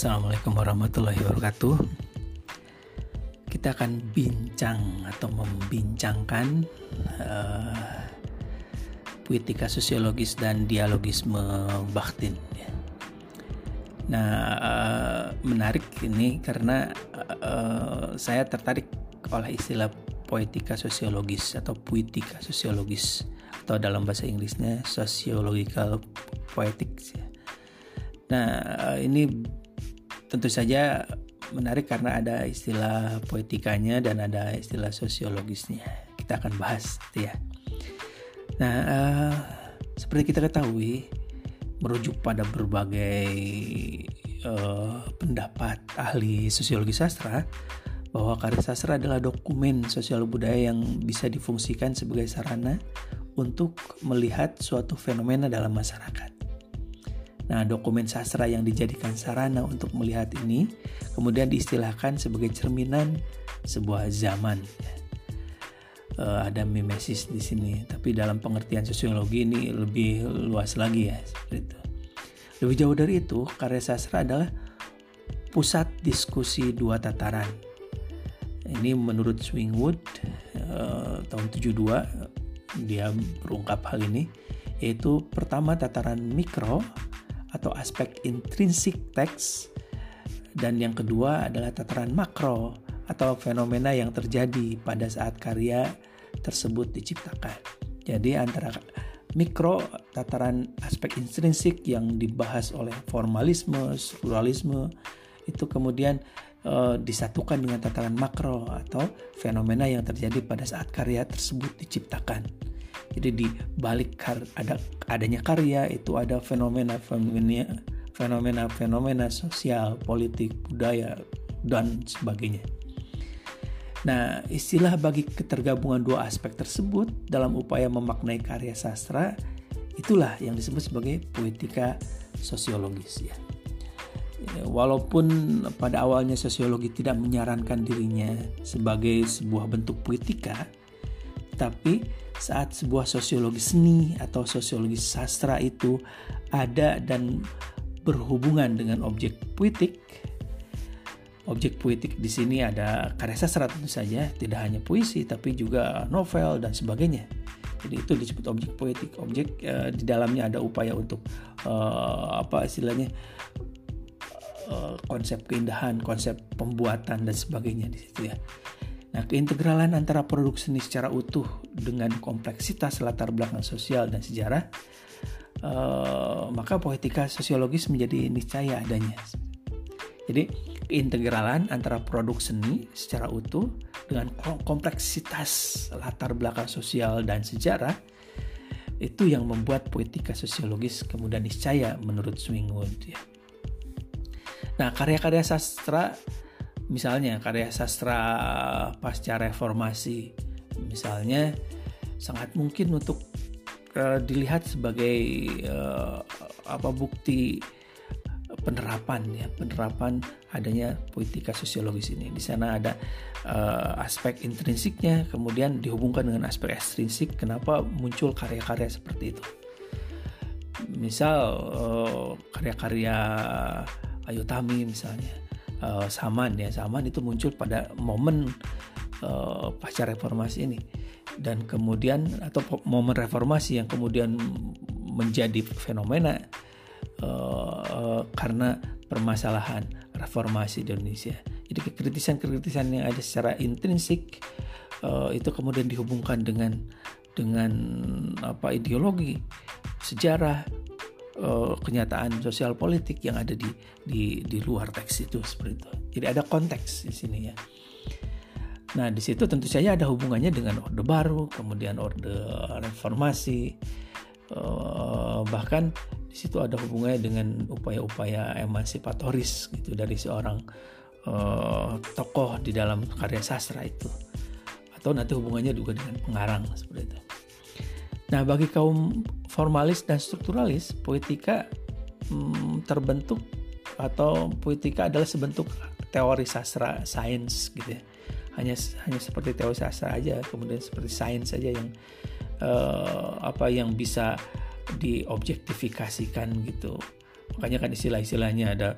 Assalamualaikum warahmatullahi wabarakatuh. Kita akan bincang atau membincangkan uh, puitika sosiologis dan dialogisme Bakhtin. Ya. Nah, uh, menarik ini karena uh, saya tertarik oleh istilah poetika sosiologis atau puitika sosiologis atau dalam bahasa Inggrisnya sociological poetics. Ya. Nah, ini tentu saja menarik karena ada istilah poetikanya dan ada istilah sosiologisnya. Kita akan bahas, ya. Nah, uh, seperti kita ketahui, merujuk pada berbagai uh, pendapat ahli sosiologi sastra bahwa karya sastra adalah dokumen sosial budaya yang bisa difungsikan sebagai sarana untuk melihat suatu fenomena dalam masyarakat. Nah, dokumen sastra yang dijadikan sarana untuk melihat ini kemudian diistilahkan sebagai cerminan sebuah zaman. Uh, ada mimesis di sini, tapi dalam pengertian sosiologi ini lebih luas lagi ya, seperti itu. Lebih jauh dari itu, karya sastra adalah pusat diskusi dua tataran. Ini menurut Swingwood uh, tahun 72 dia berungkap hal ini yaitu pertama tataran mikro atau aspek intrinsik teks dan yang kedua adalah tataran makro atau fenomena yang terjadi pada saat karya tersebut diciptakan. Jadi antara mikro tataran aspek intrinsik yang dibahas oleh formalisme, strukturalisme itu kemudian e, disatukan dengan tataran makro atau fenomena yang terjadi pada saat karya tersebut diciptakan. Jadi di balik ada adanya karya itu ada fenomena fenomena fenomena fenomena sosial, politik, budaya dan sebagainya. Nah, istilah bagi ketergabungan dua aspek tersebut dalam upaya memaknai karya sastra itulah yang disebut sebagai poetika sosiologis ya. Walaupun pada awalnya sosiologi tidak menyarankan dirinya sebagai sebuah bentuk poetika, tapi saat sebuah sosiologi seni atau sosiologi sastra itu ada dan berhubungan dengan objek puitik. Objek puitik di sini ada karya sastra tentu saja, tidak hanya puisi tapi juga novel dan sebagainya. Jadi itu disebut objek poetik. Objek uh, di dalamnya ada upaya untuk uh, apa istilahnya uh, konsep keindahan, konsep pembuatan dan sebagainya di situ ya. Nah, keintegralan antara produk seni secara utuh dengan kompleksitas latar belakang sosial dan sejarah, uh, maka poetika sosiologis menjadi niscaya adanya. Jadi, keintegralan antara produk seni secara utuh dengan kompleksitas latar belakang sosial dan sejarah itu yang membuat poetika sosiologis kemudian niscaya menurut Swingwood ya. Nah, karya-karya sastra misalnya karya sastra pasca reformasi misalnya sangat mungkin untuk uh, dilihat sebagai uh, apa bukti penerapan ya penerapan adanya politika sosiologis ini. Di sana ada uh, aspek intrinsiknya kemudian dihubungkan dengan aspek ekstrinsik kenapa muncul karya-karya seperti itu. Misal karya-karya Ayu Tami misalnya uh, Saman ya Saman itu muncul pada momen uh, pasca reformasi ini dan kemudian atau momen reformasi yang kemudian menjadi fenomena uh, uh, karena permasalahan reformasi di Indonesia. Jadi kekritisan-kekritisan yang ada secara intrinsik uh, itu kemudian dihubungkan dengan dengan apa ideologi, sejarah, uh, kenyataan sosial politik yang ada di di di luar teks itu seperti itu. Jadi ada konteks di sini ya. Nah, di situ tentu saja ada hubungannya dengan Orde Baru, kemudian Orde Reformasi, uh, bahkan di situ ada hubungannya dengan upaya-upaya emansipatoris gitu dari seorang uh, tokoh di dalam karya sastra itu, atau nanti hubungannya juga dengan pengarang seperti itu. Nah, bagi kaum formalis dan strukturalis, poetika hmm, terbentuk atau poetika adalah sebentuk teori sastra sains gitu ya. Hanya hanya seperti teori sastra aja, kemudian seperti sains saja yang uh, apa yang bisa diobjektifikasikan gitu. Makanya kan istilah-istilahnya ada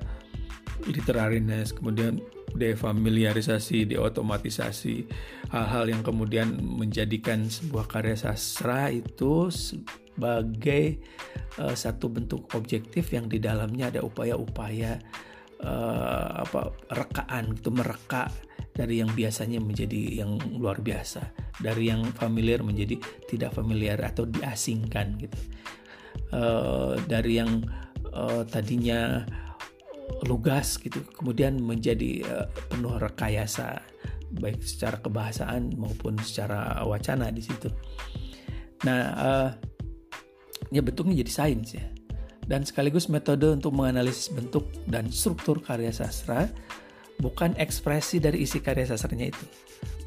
literariness, kemudian defamiliarisasi, deotomatisasi, hal-hal yang kemudian menjadikan sebuah karya sastra itu sebagai uh, satu bentuk objektif yang di dalamnya ada upaya-upaya uh, apa rekaan itu mereka dari yang biasanya menjadi yang luar biasa, dari yang familiar menjadi tidak familiar atau diasingkan gitu. Uh, dari yang uh, tadinya lugas gitu kemudian menjadi uh, penuh rekayasa baik secara kebahasaan maupun secara wacana di situ. Nah, uh, ya bentuknya jadi sains ya. Dan sekaligus metode untuk menganalisis bentuk dan struktur karya sastra bukan ekspresi dari isi karya sastranya itu.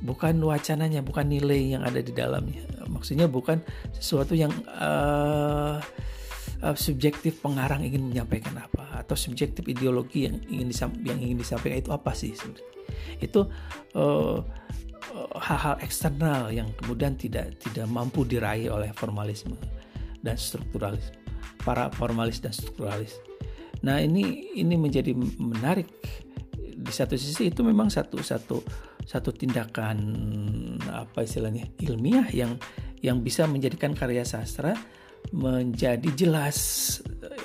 Bukan wacananya, bukan nilai yang ada di dalamnya. Maksudnya bukan sesuatu yang uh, uh, subjektif pengarang ingin menyampaikan apa? Atau subjektif ideologi yang ingin yang ingin disampaikan itu apa sih itu uh, hal-hal eksternal yang kemudian tidak tidak mampu diraih oleh formalisme dan strukturalis para formalis dan strukturalis. Nah ini ini menjadi menarik. Di satu sisi itu memang satu satu satu tindakan apa istilahnya ilmiah yang yang bisa menjadikan karya sastra menjadi jelas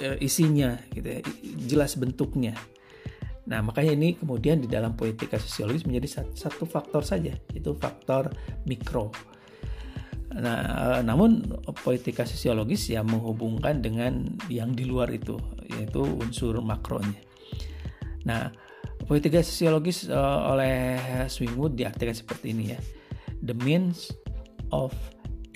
uh, isinya gitu ya, jelas bentuknya. Nah, makanya ini kemudian di dalam poetika sosiologis menjadi satu, faktor saja, itu faktor mikro. Nah, uh, namun poetika sosiologis ya menghubungkan dengan yang di luar itu, yaitu unsur makronya. Nah, poetika sosiologis uh, oleh Swingwood diartikan seperti ini ya. The means of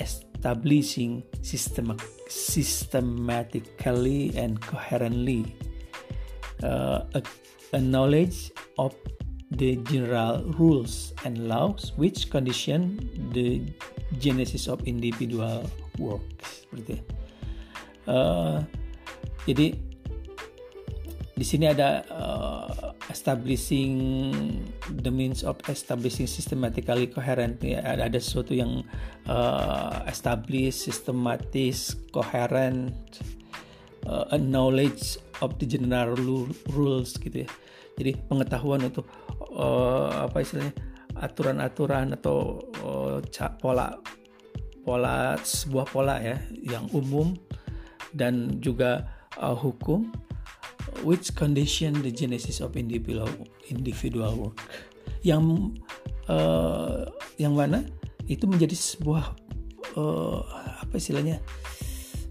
establishing system, systematically and coherently uh, a, a knowledge of the general rules and laws which condition the genesis of individual works seperti uh, jadi di sini ada uh, establishing the means of establishing systematically coherent ya, ada, sesuatu yang uh, establish systematis coherent uh, a knowledge of the general rules gitu ya. Jadi pengetahuan untuk uh, apa istilahnya aturan-aturan atau uh, pola pola sebuah pola ya yang umum dan juga uh, hukum which condition the genesis of individual individual work? Yang uh, yang mana? Itu menjadi sebuah uh, apa istilahnya?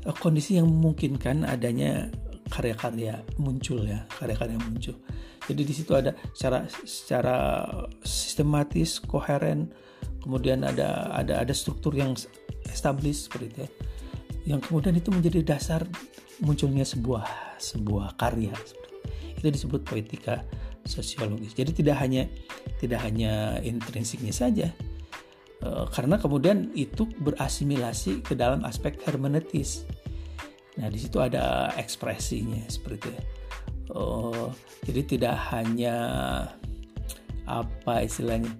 Uh, kondisi yang memungkinkan adanya karya-karya muncul ya karya-karya muncul. Jadi di situ ada secara secara sistematis koheren kemudian ada ada ada struktur yang established seperti itu ya yang kemudian itu menjadi dasar munculnya sebuah sebuah karya. Itu disebut poetika sosiologis. Jadi tidak hanya tidak hanya intrinsiknya saja e, karena kemudian itu berasimilasi ke dalam aspek hermeneutis nah di situ ada ekspresinya seperti itu e, jadi tidak hanya apa istilahnya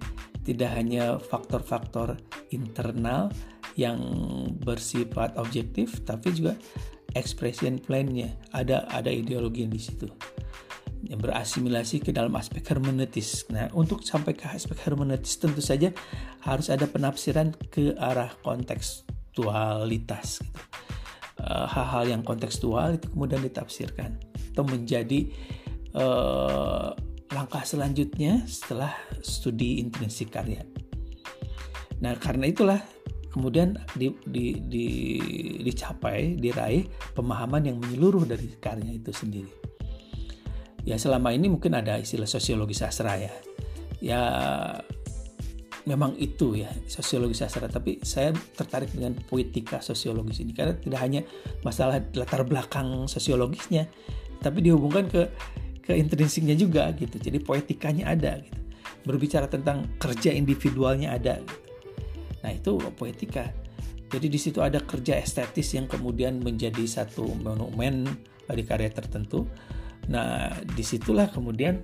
tidak hanya faktor-faktor internal yang bersifat objektif tapi juga expression plan-nya ada ada ideologi yang di situ yang berasimilasi ke dalam aspek hermeneutis. Nah, untuk sampai ke aspek hermeneutis tentu saja harus ada penafsiran ke arah kontekstualitas. Gitu. Uh, hal-hal yang kontekstual itu kemudian ditafsirkan atau menjadi uh, langkah selanjutnya setelah studi intrinsik karya. Nah, karena itulah kemudian di, di, di, dicapai, diraih pemahaman yang menyeluruh dari karya itu sendiri. Ya selama ini mungkin ada istilah sosiologi sastra ya. Ya memang itu ya sosiologi sastra tapi saya tertarik dengan poetika sosiologis ini karena tidak hanya masalah latar belakang sosiologisnya tapi dihubungkan ke ke intrinsiknya juga gitu jadi poetikanya ada gitu berbicara tentang kerja individualnya ada gitu. Nah itu poetika. Jadi di situ ada kerja estetis yang kemudian menjadi satu monumen bagi karya tertentu. Nah di situlah kemudian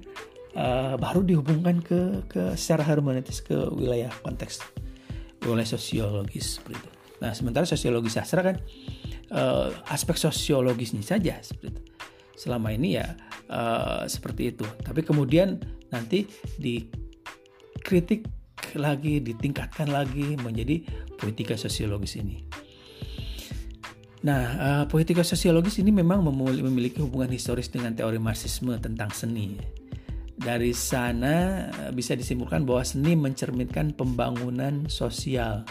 uh, baru dihubungkan ke ke secara harmonis ke wilayah konteks wilayah sosiologis seperti itu. Nah sementara sosiologi sastra kan uh, aspek sosiologisnya saja seperti itu. selama ini ya uh, seperti itu. Tapi kemudian nanti dikritik lagi, ditingkatkan lagi menjadi poetika sosiologis ini. Nah, uh, poetika sosiologis ini memang memiliki hubungan historis dengan teori Marxisme tentang seni. Dari sana eh, bisa disimpulkan bahwa seni mencerminkan pembangunan sosial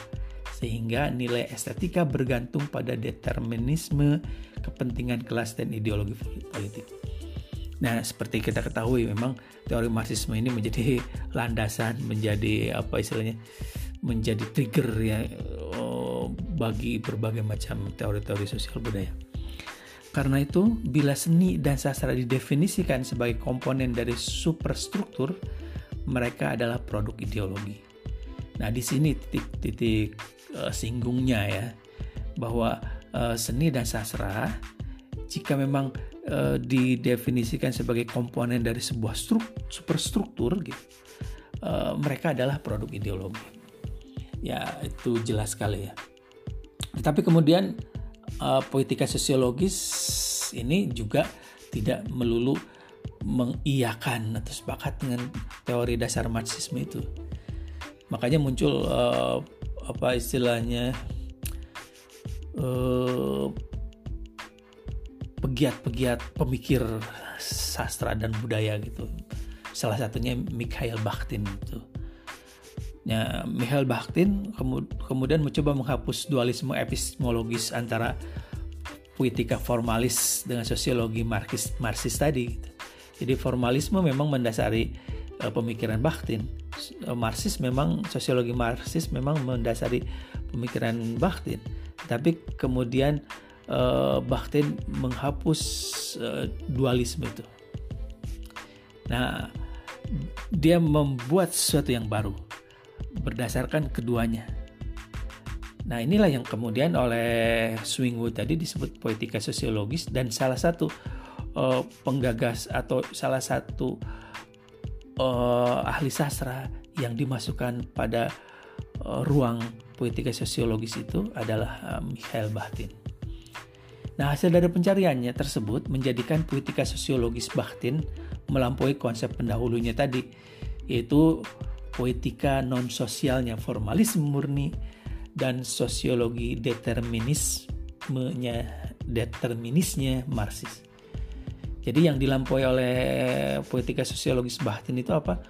sehingga nilai estetika bergantung pada determinisme kepentingan kelas dan ideologi politik. Nah, seperti kita ketahui memang teori Marxisme ini menjadi landasan, menjadi apa istilahnya? menjadi trigger ya bagi berbagai macam teori-teori sosial budaya. Karena itu, bila seni dan sastra didefinisikan sebagai komponen dari superstruktur, mereka adalah produk ideologi. Nah, di sini titik-titik uh, singgungnya ya, bahwa uh, seni dan sastra jika memang uh, didefinisikan sebagai komponen dari sebuah struk, superstruktur gitu, uh, mereka adalah produk ideologi. Ya, itu jelas sekali ya. Tapi kemudian uh, poetika sosiologis ini juga tidak melulu mengiyakan atau sepakat dengan teori dasar Marxisme itu. Makanya muncul uh, apa istilahnya pegiat-pegiat pemikir sastra dan budaya gitu. Salah satunya Mikhail Bakhtin itu. Ya, Michael Bakhtin kemudian mencoba menghapus dualisme epistemologis antara poetika formalis dengan sosiologi Marxis, Marxis tadi. Gitu. Jadi formalisme memang mendasari uh, pemikiran Bakhtin. Uh, Marxis memang sosiologi Marxis memang mendasari pemikiran Bakhtin. Tapi kemudian uh, Bakhtin menghapus uh, dualisme itu. Nah, dia membuat sesuatu yang baru berdasarkan keduanya. Nah inilah yang kemudian oleh Swingwood tadi disebut poetika sosiologis dan salah satu uh, penggagas atau salah satu uh, ahli sastra yang dimasukkan pada uh, ruang poetika sosiologis itu adalah uh, Michael Bahtin. Nah hasil dari pencariannya tersebut menjadikan poetika sosiologis Bahtin melampaui konsep pendahulunya tadi yaitu poetika non-sosialnya formalisme murni, dan sosiologi determinismenya determinisnya Marxis. Jadi yang dilampaui oleh poetika sosiologis Bahtin itu apa?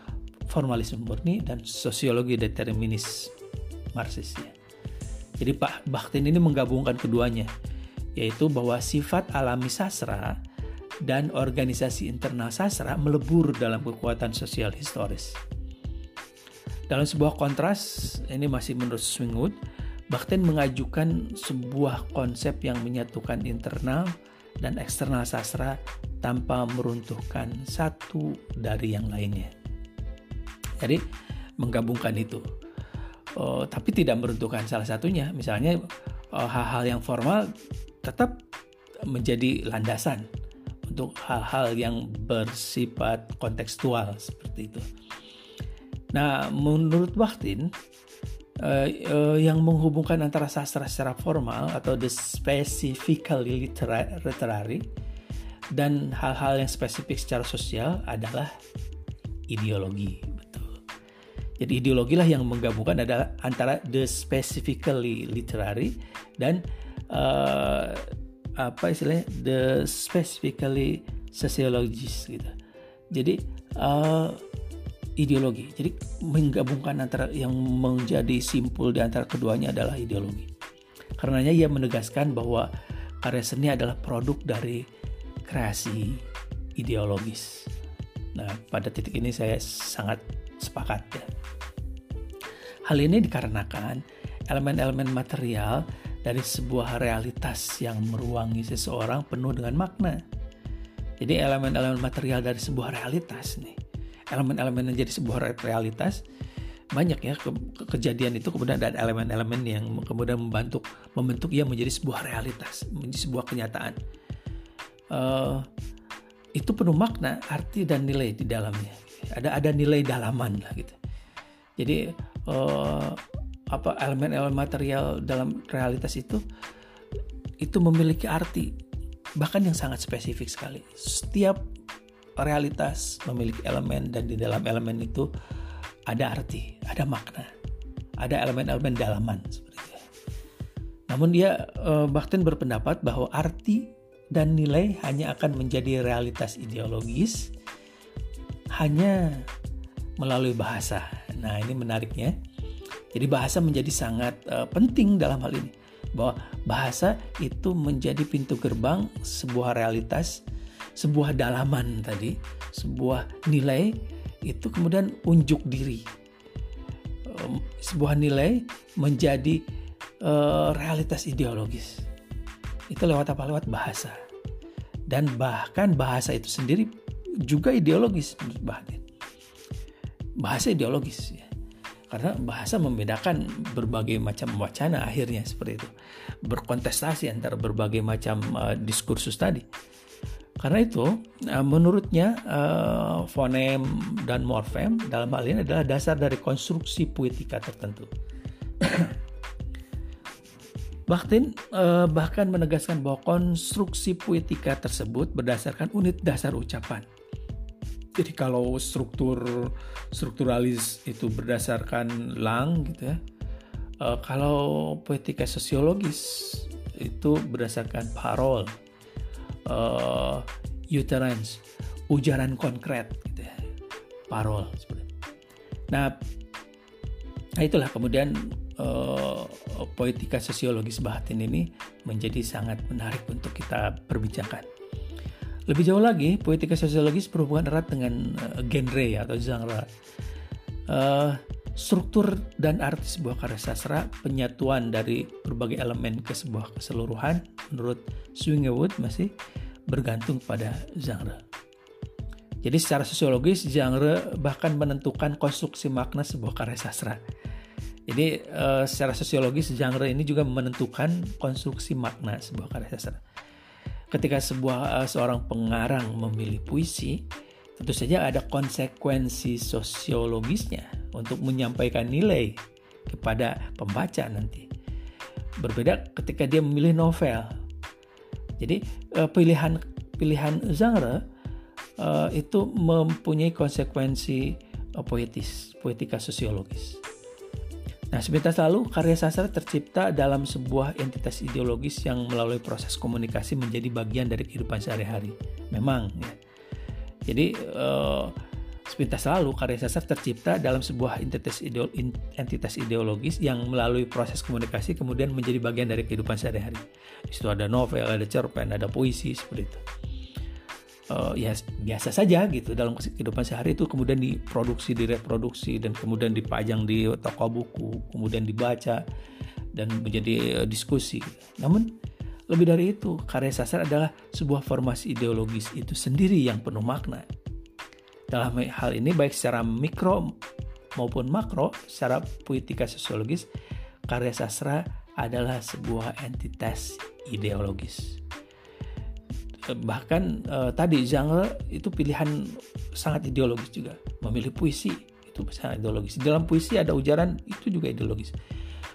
Formalisme murni dan sosiologi determinis Marxis ya. Jadi Pak Bahtin ini menggabungkan keduanya, yaitu bahwa sifat alami sastra dan organisasi internal sastra melebur dalam kekuatan sosial historis. Dalam sebuah kontras, ini masih menurut Swingwood, Bakhtin mengajukan sebuah konsep yang menyatukan internal dan eksternal sastra tanpa meruntuhkan satu dari yang lainnya. Jadi menggabungkan itu, uh, tapi tidak meruntuhkan salah satunya. Misalnya uh, hal-hal yang formal tetap menjadi landasan untuk hal-hal yang bersifat kontekstual seperti itu. Nah, menurut Bakhtin, uh, uh, yang menghubungkan antara sastra secara formal atau the specifically literary dan hal-hal yang spesifik secara sosial adalah ideologi. Betul. Jadi ideologi lah yang menggabungkan adalah antara the specifically literary dan uh, apa istilahnya the specifically sociologist gitu. Jadi uh, ideologi. Jadi menggabungkan antara yang menjadi simpul di antara keduanya adalah ideologi. Karenanya ia menegaskan bahwa karya seni adalah produk dari kreasi ideologis. Nah, pada titik ini saya sangat sepakat ya. Hal ini dikarenakan elemen-elemen material dari sebuah realitas yang meruangi seseorang penuh dengan makna. Jadi elemen-elemen material dari sebuah realitas nih elemen-elemen yang jadi sebuah realitas banyak ya ke, ke, kejadian itu kemudian ada elemen-elemen yang kemudian membantu membentuk ia menjadi sebuah realitas menjadi sebuah kenyataan. Uh, itu penuh makna arti dan nilai di dalamnya. Ada ada nilai dalaman lah gitu. Jadi uh, apa elemen-elemen material dalam realitas itu itu memiliki arti bahkan yang sangat spesifik sekali. Setiap realitas memiliki elemen dan di dalam elemen itu ada arti, ada makna, ada elemen-elemen dalaman seperti itu. Namun dia Bakhtin berpendapat bahwa arti dan nilai hanya akan menjadi realitas ideologis hanya melalui bahasa. Nah, ini menariknya. Jadi bahasa menjadi sangat uh, penting dalam hal ini. Bahwa bahasa itu menjadi pintu gerbang sebuah realitas, sebuah dalaman tadi, sebuah nilai itu kemudian unjuk diri. Um, sebuah nilai menjadi uh, realitas ideologis. Itu lewat apa? Lewat bahasa. Dan bahkan bahasa itu sendiri juga ideologis Bahdin. Bahasa ideologis ya. Karena bahasa membedakan berbagai macam wacana akhirnya seperti itu. Berkontestasi antara berbagai macam uh, diskursus tadi. Karena itu, uh, menurutnya uh, fonem dan morfem dalam hal ini adalah dasar dari konstruksi puitika tertentu. Bakhtin eh, bahkan menegaskan bahwa konstruksi puitika tersebut berdasarkan unit dasar ucapan. Jadi kalau struktur strukturalis itu berdasarkan lang gitu ya. Eh, kalau poetika sosiologis itu berdasarkan parol, uh, utterance, ujaran konkret gitu ya. Parol seperti. Nah, nah itulah kemudian uh, poetika sosiologis batin ini menjadi sangat menarik untuk kita perbincangkan. Lebih jauh lagi, poetika sosiologis berhubungan erat dengan uh, genre atau genre. Uh, struktur dan arti sebuah karya sastra, penyatuan dari berbagai elemen ke sebuah keseluruhan, menurut Swingewood masih bergantung pada genre. Jadi secara sosiologis, genre bahkan menentukan konstruksi makna sebuah karya sastra. Jadi uh, secara sosiologis genre ini juga menentukan konstruksi makna sebuah karya sastra. Ketika sebuah uh, seorang pengarang memilih puisi, tentu saja ada konsekuensi sosiologisnya untuk menyampaikan nilai kepada pembaca nanti. Berbeda ketika dia memilih novel. Jadi uh, pilihan pilihan genre uh, itu mempunyai konsekuensi uh, poetis, poetika sosiologis. Nah, sebentar lalu karya sastra tercipta dalam sebuah entitas ideologis yang melalui proses komunikasi menjadi bagian dari kehidupan sehari-hari. Memang, ya. Jadi uh, sepintas lalu karya sastra tercipta dalam sebuah entitas, ideo, entitas ideologis yang melalui proses komunikasi kemudian menjadi bagian dari kehidupan sehari-hari. Di situ ada novel, ada cerpen, ada puisi seperti itu uh, ya biasa saja gitu dalam kehidupan sehari itu kemudian diproduksi direproduksi dan kemudian dipajang di toko buku kemudian dibaca dan menjadi uh, diskusi. Namun lebih dari itu karya sastra adalah sebuah formasi ideologis itu sendiri yang penuh makna. Dalam hal ini baik secara mikro maupun makro secara puitika sosiologis karya sastra adalah sebuah entitas ideologis bahkan uh, tadi genre itu pilihan sangat ideologis juga. Memilih puisi itu sangat ideologis. Dalam puisi ada ujaran itu juga ideologis.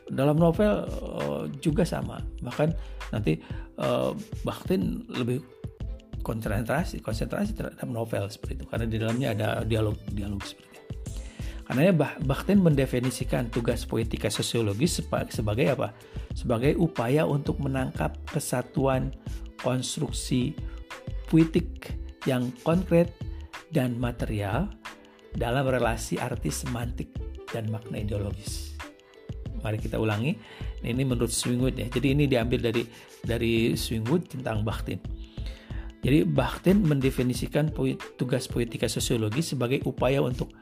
Dalam novel uh, juga sama. Bahkan nanti uh, bahkan lebih konsentrasi konsentrasi terhadap novel seperti itu. Karena di dalamnya ada dialog dialog seperti itu. Karena Bakhtin mendefinisikan tugas poetika sosiologis sebagai apa? Sebagai upaya untuk menangkap kesatuan konstruksi puitik yang konkret dan material dalam relasi arti semantik dan makna ideologis. Mari kita ulangi. Ini menurut Swingwood ya. Jadi ini diambil dari dari Swingwood tentang Bakhtin. Jadi Bakhtin mendefinisikan tugas poetika sosiologi sebagai upaya untuk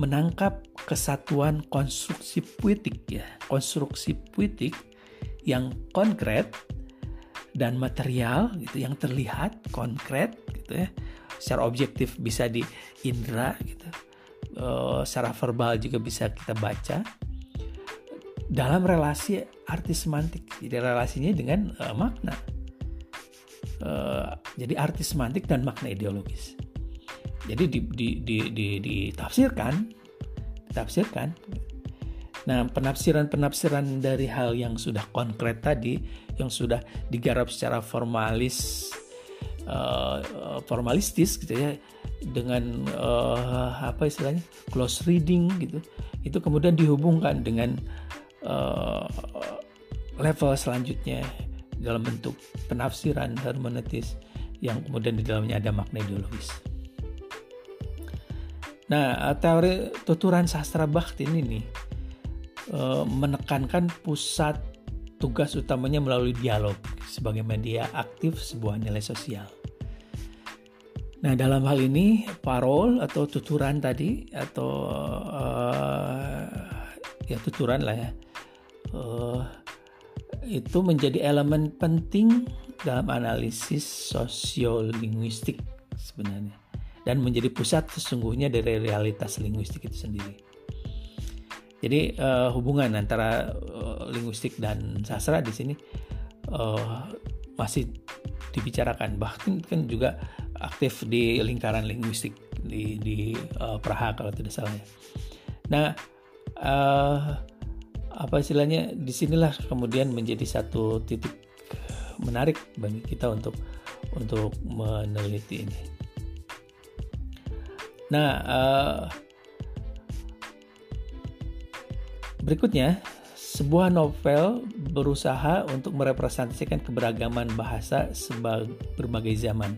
menangkap kesatuan konstruksi puitik ya, konstruksi puitik yang konkret dan material gitu yang terlihat konkret gitu ya. Secara objektif bisa di indera gitu. Uh, secara verbal juga bisa kita baca. Dalam relasi arti semantik jadi relasinya dengan uh, makna. Uh, jadi arti semantik dan makna ideologis. Jadi di, di, di, di, ditafsirkan ditafsirkan. Nah, penafsiran-penafsiran dari hal yang sudah konkret tadi, yang sudah digarap secara formalis uh, formalistis gitu ya dengan uh, apa istilahnya close reading gitu itu kemudian dihubungkan dengan uh, level selanjutnya dalam bentuk penafsiran hermeneutis yang kemudian di dalamnya ada makna ideologis. Nah, teori tuturan sastra Bakhtin ini uh, menekankan pusat tugas utamanya melalui dialog sebagai media aktif sebuah nilai sosial. Nah, dalam hal ini parol atau tuturan tadi atau uh, ya tuturan lah ya. Uh, itu menjadi elemen penting dalam analisis sosiolinguistik sebenarnya dan menjadi pusat sesungguhnya dari realitas linguistik itu sendiri. Jadi uh, hubungan antara uh, linguistik dan sastra di sini uh, masih dibicarakan bahkan kan juga aktif di lingkaran linguistik di di uh, Praha kalau tidak salah ya. Nah, uh, apa istilahnya di sinilah kemudian menjadi satu titik menarik bagi kita untuk untuk meneliti ini. Nah, uh, berikutnya sebuah novel berusaha untuk merepresentasikan keberagaman bahasa sebagai berbagai zaman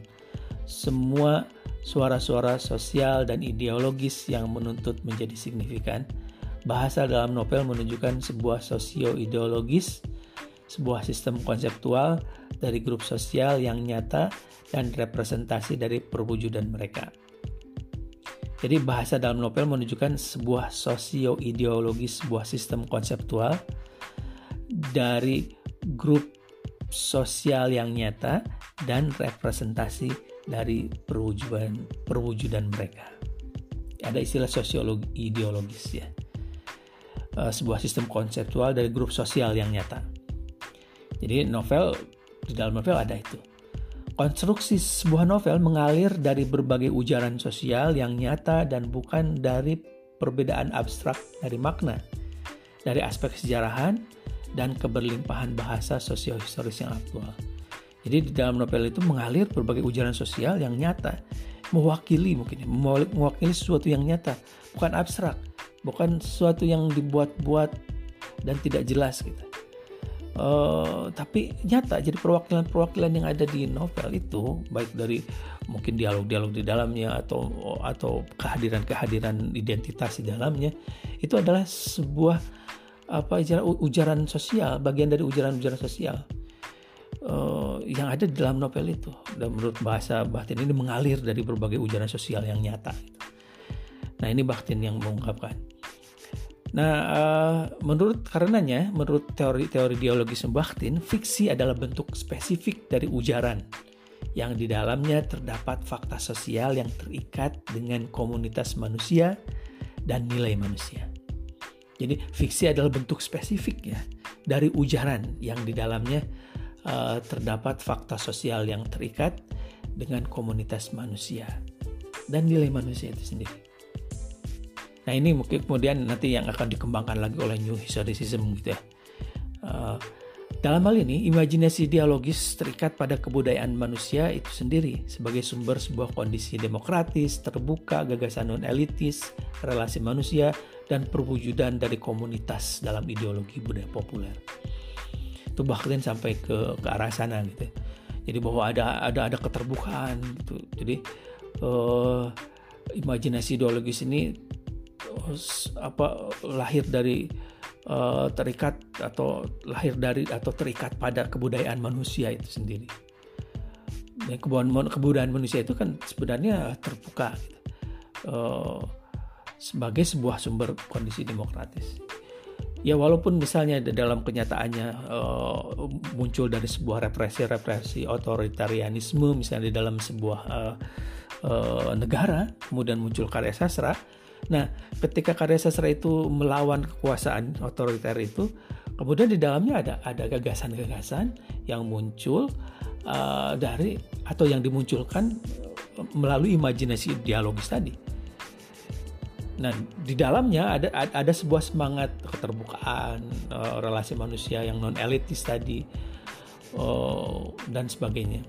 semua suara-suara sosial dan ideologis yang menuntut menjadi signifikan. Bahasa dalam novel menunjukkan sebuah sosio-ideologis, sebuah sistem konseptual dari grup sosial yang nyata dan representasi dari perwujudan mereka. Jadi bahasa dalam novel menunjukkan sebuah sosio-ideologis, sebuah sistem konseptual dari grup sosial yang nyata dan representasi dari perwujudan perwujudan mereka. Ada istilah sosiologi ideologis ya. Uh, sebuah sistem konseptual dari grup sosial yang nyata. Jadi novel di dalam novel ada itu. Konstruksi sebuah novel mengalir dari berbagai ujaran sosial yang nyata dan bukan dari perbedaan abstrak dari makna, dari aspek sejarahan dan keberlimpahan bahasa sosiohistoris yang aktual. Jadi di dalam novel itu mengalir berbagai ujaran sosial yang nyata, mewakili mungkin, ya, mewakili sesuatu yang nyata, bukan abstrak, bukan sesuatu yang dibuat-buat dan tidak jelas gitu. Uh, tapi nyata jadi perwakilan-perwakilan yang ada di novel itu baik dari mungkin dialog-dialog di dalamnya atau atau kehadiran-kehadiran identitas di dalamnya itu adalah sebuah apa ujaran sosial bagian dari ujaran-ujaran sosial uh, yang ada di dalam novel itu. Dan menurut bahasa Bakhtin ini mengalir dari berbagai ujaran sosial yang nyata. Nah ini Bakhtin yang mengungkapkan nah uh, menurut karenanya menurut teori-teori dialogis Bakhtin fiksi adalah bentuk spesifik dari ujaran yang di dalamnya terdapat fakta sosial yang terikat dengan komunitas manusia dan nilai manusia. Jadi fiksi adalah bentuk spesifik ya dari ujaran yang di dalamnya uh, terdapat fakta sosial yang terikat dengan komunitas manusia dan nilai manusia itu sendiri. Nah ini mungkin kemudian nanti yang akan dikembangkan lagi oleh New Historicism gitu ya. Uh, dalam hal ini, imajinasi dialogis terikat pada kebudayaan manusia itu sendiri sebagai sumber sebuah kondisi demokratis, terbuka, gagasan non-elitis, relasi manusia, dan perwujudan dari komunitas dalam ideologi budaya populer. Itu bahkan sampai ke ke arah sana gitu. Jadi bahwa ada ada ada keterbukaan gitu. Jadi uh, imajinasi ideologis ini apa lahir dari uh, terikat atau lahir dari atau terikat pada kebudayaan manusia itu sendiri. Kebudayaan kebudayaan manusia itu kan sebenarnya terbuka uh, sebagai sebuah sumber kondisi demokratis. Ya walaupun misalnya dalam kenyataannya uh, muncul dari sebuah represi-represi otoritarianisme misalnya di dalam sebuah uh, uh, negara kemudian muncul karya sastra nah ketika karya sastra itu melawan kekuasaan otoriter itu kemudian di dalamnya ada ada gagasan-gagasan yang muncul uh, dari atau yang dimunculkan melalui imajinasi dialogis tadi Nah, di dalamnya ada ada sebuah semangat keterbukaan, uh, relasi manusia yang non elitis tadi uh, dan sebagainya.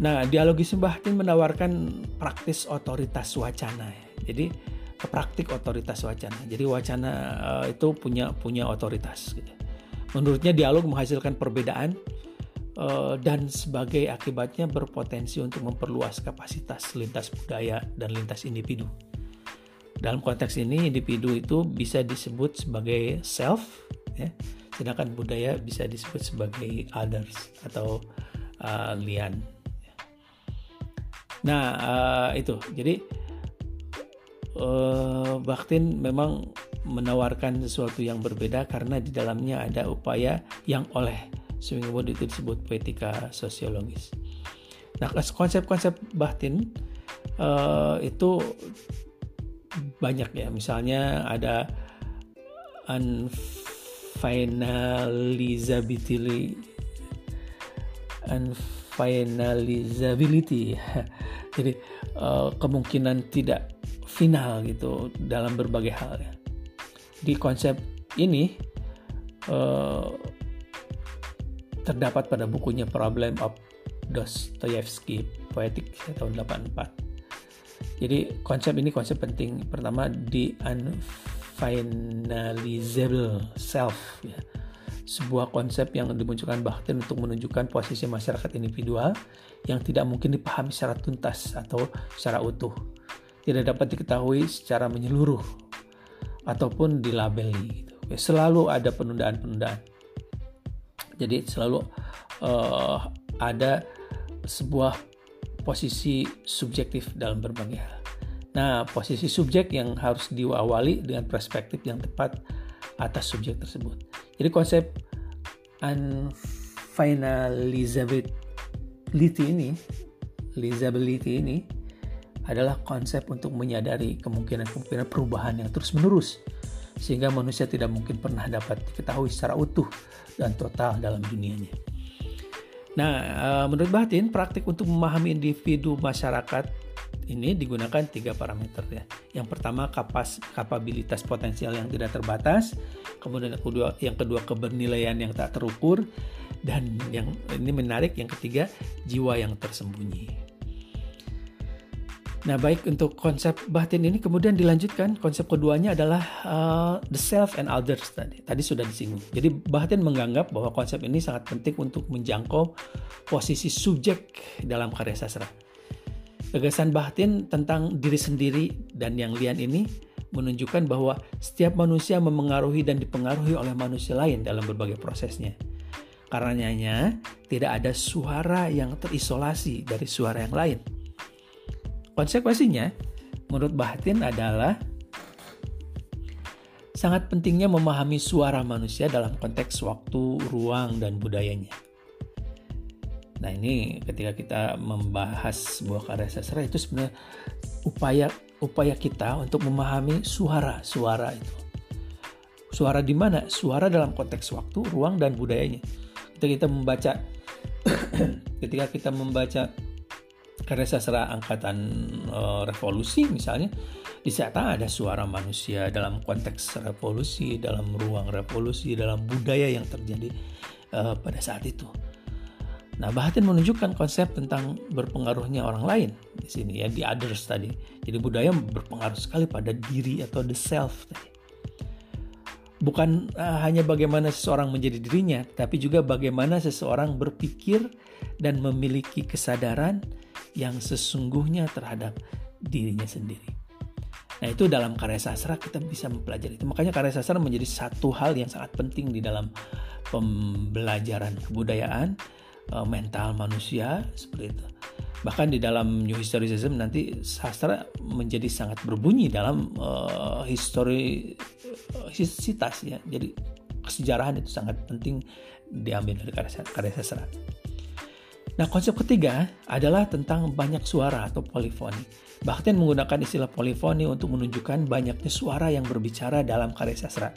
Nah, dialogisme batin menawarkan praktis otoritas wacana. Jadi praktik otoritas wacana. Jadi wacana uh, itu punya punya otoritas. Gitu. Menurutnya dialog menghasilkan perbedaan uh, dan sebagai akibatnya berpotensi untuk memperluas kapasitas lintas budaya dan lintas individu. Dalam konteks ini individu itu bisa disebut sebagai self, ya, sedangkan budaya bisa disebut sebagai others atau uh, lian. Nah uh, itu jadi uh, Baktin memang menawarkan sesuatu yang berbeda karena di dalamnya ada upaya yang oleh Swingwood itu disebut poetika sosiologis. Nah konsep-konsep Baktin uh, itu banyak ya misalnya ada unfinalizability unfinalizability jadi uh, kemungkinan tidak final gitu dalam berbagai hal ya di konsep ini uh, terdapat pada bukunya Problem of Dostoyevsky Poetic tahun 84 jadi konsep ini konsep penting. Pertama di unfinalizable self ya. Sebuah konsep yang dimunculkan Bakhtin untuk menunjukkan posisi masyarakat individual yang tidak mungkin dipahami secara tuntas atau secara utuh. Tidak dapat diketahui secara menyeluruh ataupun dilabeli gitu. Selalu ada penundaan-penundaan. Jadi selalu uh, ada sebuah posisi subjektif dalam berbagai hal. Nah, posisi subjek yang harus diawali dengan perspektif yang tepat atas subjek tersebut. Jadi konsep unfinalizability ini, lizability ini adalah konsep untuk menyadari kemungkinan-kemungkinan perubahan yang terus-menerus sehingga manusia tidak mungkin pernah dapat diketahui secara utuh dan total dalam dunianya. Nah, uh, menurut Batin, praktik untuk memahami individu masyarakat ini digunakan tiga parameter ya. Yang pertama kapas kapabilitas potensial yang tidak terbatas, kemudian yang kedua yang kedua kebernilaian yang tak terukur dan yang ini menarik yang ketiga jiwa yang tersembunyi. Nah, baik untuk konsep batin ini kemudian dilanjutkan konsep keduanya adalah uh, the self and others tadi. Tadi sudah disinggung. Jadi batin menganggap bahwa konsep ini sangat penting untuk menjangkau posisi subjek dalam karya sastra. Gagasan batin tentang diri sendiri dan yang lian ini menunjukkan bahwa setiap manusia memengaruhi dan dipengaruhi oleh manusia lain dalam berbagai prosesnya. Karenanya, tidak ada suara yang terisolasi dari suara yang lain Konsekuensinya, menurut Bahatin adalah sangat pentingnya memahami suara manusia dalam konteks waktu, ruang, dan budayanya. Nah ini ketika kita membahas sebuah karya sastra itu sebenarnya upaya upaya kita untuk memahami suara-suara itu. Suara di mana? Suara dalam konteks waktu, ruang, dan budayanya. Ketika kita membaca ketika kita membaca karya sastra angkatan uh, revolusi misalnya di sana ada suara manusia dalam konteks revolusi dalam ruang revolusi dalam budaya yang terjadi uh, pada saat itu nah Bahatin menunjukkan konsep tentang berpengaruhnya orang lain di sini ya di others tadi jadi budaya berpengaruh sekali pada diri atau the self tadi bukan uh, hanya bagaimana seseorang menjadi dirinya tapi juga bagaimana seseorang berpikir dan memiliki kesadaran yang sesungguhnya terhadap dirinya sendiri. Nah itu dalam karya sastra kita bisa mempelajari itu. Makanya karya sastra menjadi satu hal yang sangat penting di dalam pembelajaran kebudayaan, eh, mental manusia seperti itu. Bahkan di dalam New Historicism nanti sastra menjadi sangat berbunyi dalam uh, historisitas ya. Jadi kesejarahan itu sangat penting diambil dari karya, karya sastra. Nah, konsep ketiga adalah tentang banyak suara atau polifoni. Bahkan menggunakan istilah polifoni untuk menunjukkan banyaknya suara yang berbicara dalam karya sastra.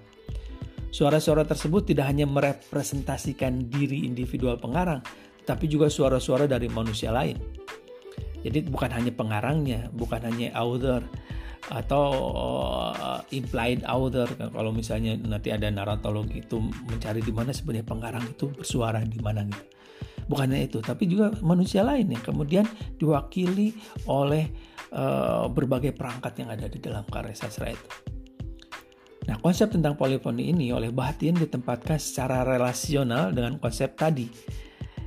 Suara-suara tersebut tidak hanya merepresentasikan diri individual pengarang, tapi juga suara-suara dari manusia lain. Jadi bukan hanya pengarangnya, bukan hanya author atau uh, implied author kalau misalnya nanti ada naratolog itu mencari di mana sebenarnya pengarang itu bersuara di mana gitu Bukannya itu, tapi juga manusia lain yang kemudian diwakili oleh uh, berbagai perangkat yang ada di dalam karya sastra itu. Nah, konsep tentang polifoni ini oleh Batin ditempatkan secara relasional dengan konsep tadi.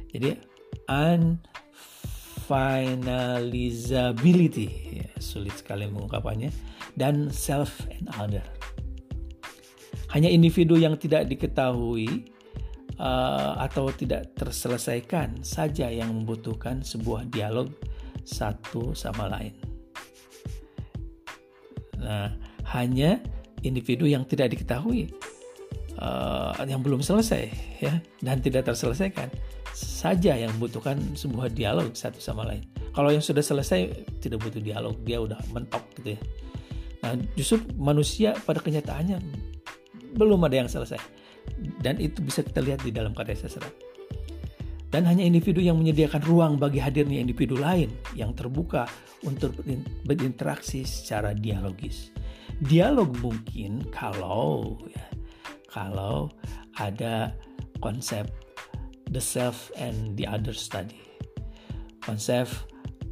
Jadi, unfinalizability, ya, sulit sekali mengungkapannya, dan self and other. Hanya individu yang tidak diketahui uh, atau tidak terselesaikan saja yang membutuhkan sebuah dialog satu sama lain. Nah, hanya individu yang tidak diketahui, uh, yang belum selesai, ya, dan tidak terselesaikan saja yang membutuhkan sebuah dialog satu sama lain. Kalau yang sudah selesai tidak butuh dialog, dia udah mentok gitu ya. Nah, justru manusia pada kenyataannya belum ada yang selesai dan itu bisa kita lihat di dalam karya sastra. Dan hanya individu yang menyediakan ruang bagi hadirnya individu lain yang terbuka untuk berinteraksi secara dialogis. Dialog mungkin kalau ya, kalau ada konsep the self and the other study. Konsep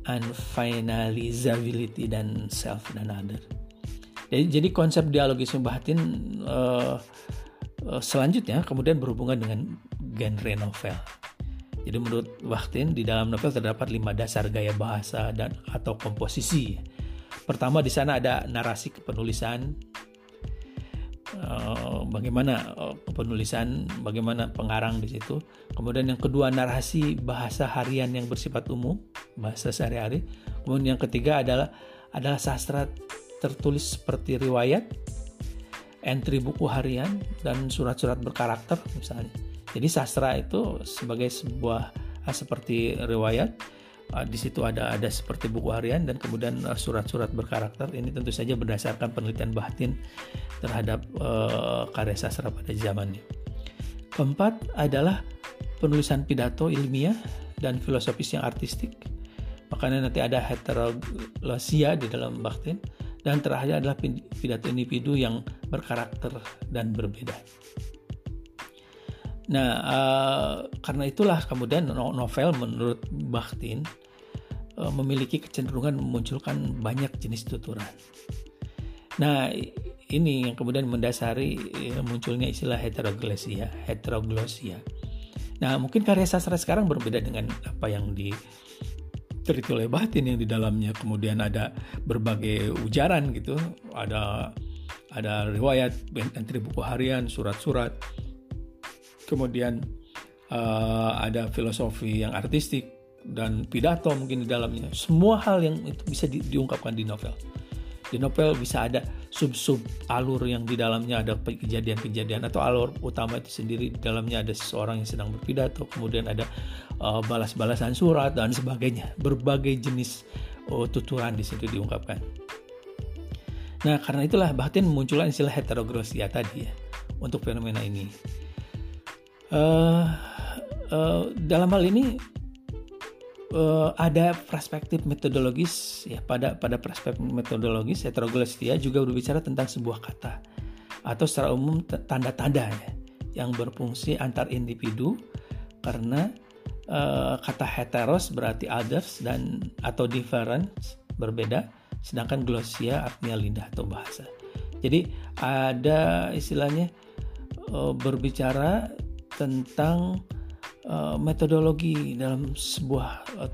unfinalizability dan self dan other. Jadi, jadi konsep dialogisme batin uh, Eh, selanjutnya kemudian berhubungan dengan genre novel. Jadi menurut Wachtin di dalam novel terdapat lima dasar gaya bahasa dan atau komposisi. Pertama di sana ada narasi kepenulisan, uh, bagaimana uh, kepenulisan, bagaimana pengarang di situ. Kemudian yang kedua narasi bahasa harian yang bersifat umum, bahasa sehari-hari. Kemudian yang ketiga adalah adalah sastra tertulis seperti riwayat entry buku harian dan surat-surat berkarakter misalnya. Jadi sastra itu sebagai sebuah uh, seperti riwayat di situ ada ada seperti buku harian dan kemudian uh, surat-surat berkarakter ini tentu saja berdasarkan penelitian batin terhadap uh, karya sastra pada zamannya. Keempat adalah penulisan pidato ilmiah dan filosofis yang artistik. Makanya nanti ada heteroglosia di dalam batin dan terakhir adalah pidato individu yang berkarakter dan berbeda. Nah, uh, karena itulah kemudian novel menurut Bakhtin uh, memiliki kecenderungan memunculkan banyak jenis tuturan. Nah, ini yang kemudian mendasari uh, munculnya istilah heteroglosia, heteroglosia. Nah, mungkin karya sastra sekarang berbeda dengan apa yang di teliti oleh batin yang di dalamnya kemudian ada berbagai ujaran gitu ada ada riwayat entry buku harian surat-surat kemudian uh, ada filosofi yang artistik dan pidato mungkin di dalamnya. Semua hal yang itu bisa di, diungkapkan di novel. Di novel bisa ada sub-sub alur yang di dalamnya ada kejadian-kejadian atau alur utama itu sendiri. Di dalamnya ada seseorang yang sedang berpidato kemudian ada uh, balas-balasan surat dan sebagainya. Berbagai jenis uh, tuturan di situ diungkapkan. Nah karena itulah bahkan muncullah istilah heterogrosia tadi ya untuk fenomena ini uh, uh, dalam hal ini uh, ada perspektif metodologis ya pada pada perspektif metodologis heteroglossia juga berbicara tentang sebuah kata atau secara umum tanda-tanda ya, yang berfungsi antar individu karena uh, kata heteros berarti others dan atau different berbeda sedangkan glossia artinya lidah atau bahasa. Jadi ada istilahnya berbicara tentang uh, metodologi dalam sebuah uh,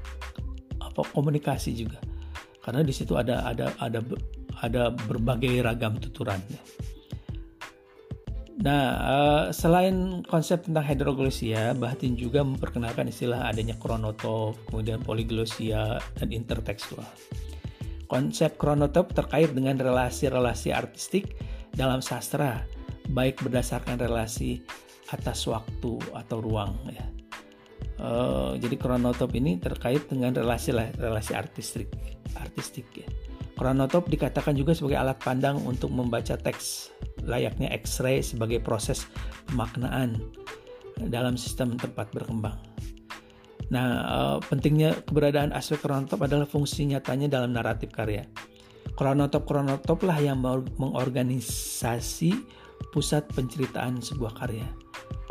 apa komunikasi juga karena di situ ada ada ada ada berbagai ragam tuturan. Nah, uh, selain konsep tentang hidroglosia, Bahatin juga memperkenalkan istilah adanya kronotop, kemudian poliglosia, dan intertekstual. Konsep kronotop terkait dengan relasi-relasi artistik dalam sastra, baik berdasarkan relasi atas waktu atau ruang ya. Uh, jadi kronotop ini terkait dengan relasi relasi artistik artistik ya. Kronotop dikatakan juga sebagai alat pandang untuk membaca teks layaknya X-ray sebagai proses pemaknaan dalam sistem tempat berkembang. Nah, uh, pentingnya keberadaan aspek kronotop adalah fungsi nyatanya dalam naratif karya. Kronotop-kronotop lah yang mengorganisasi pusat penceritaan sebuah karya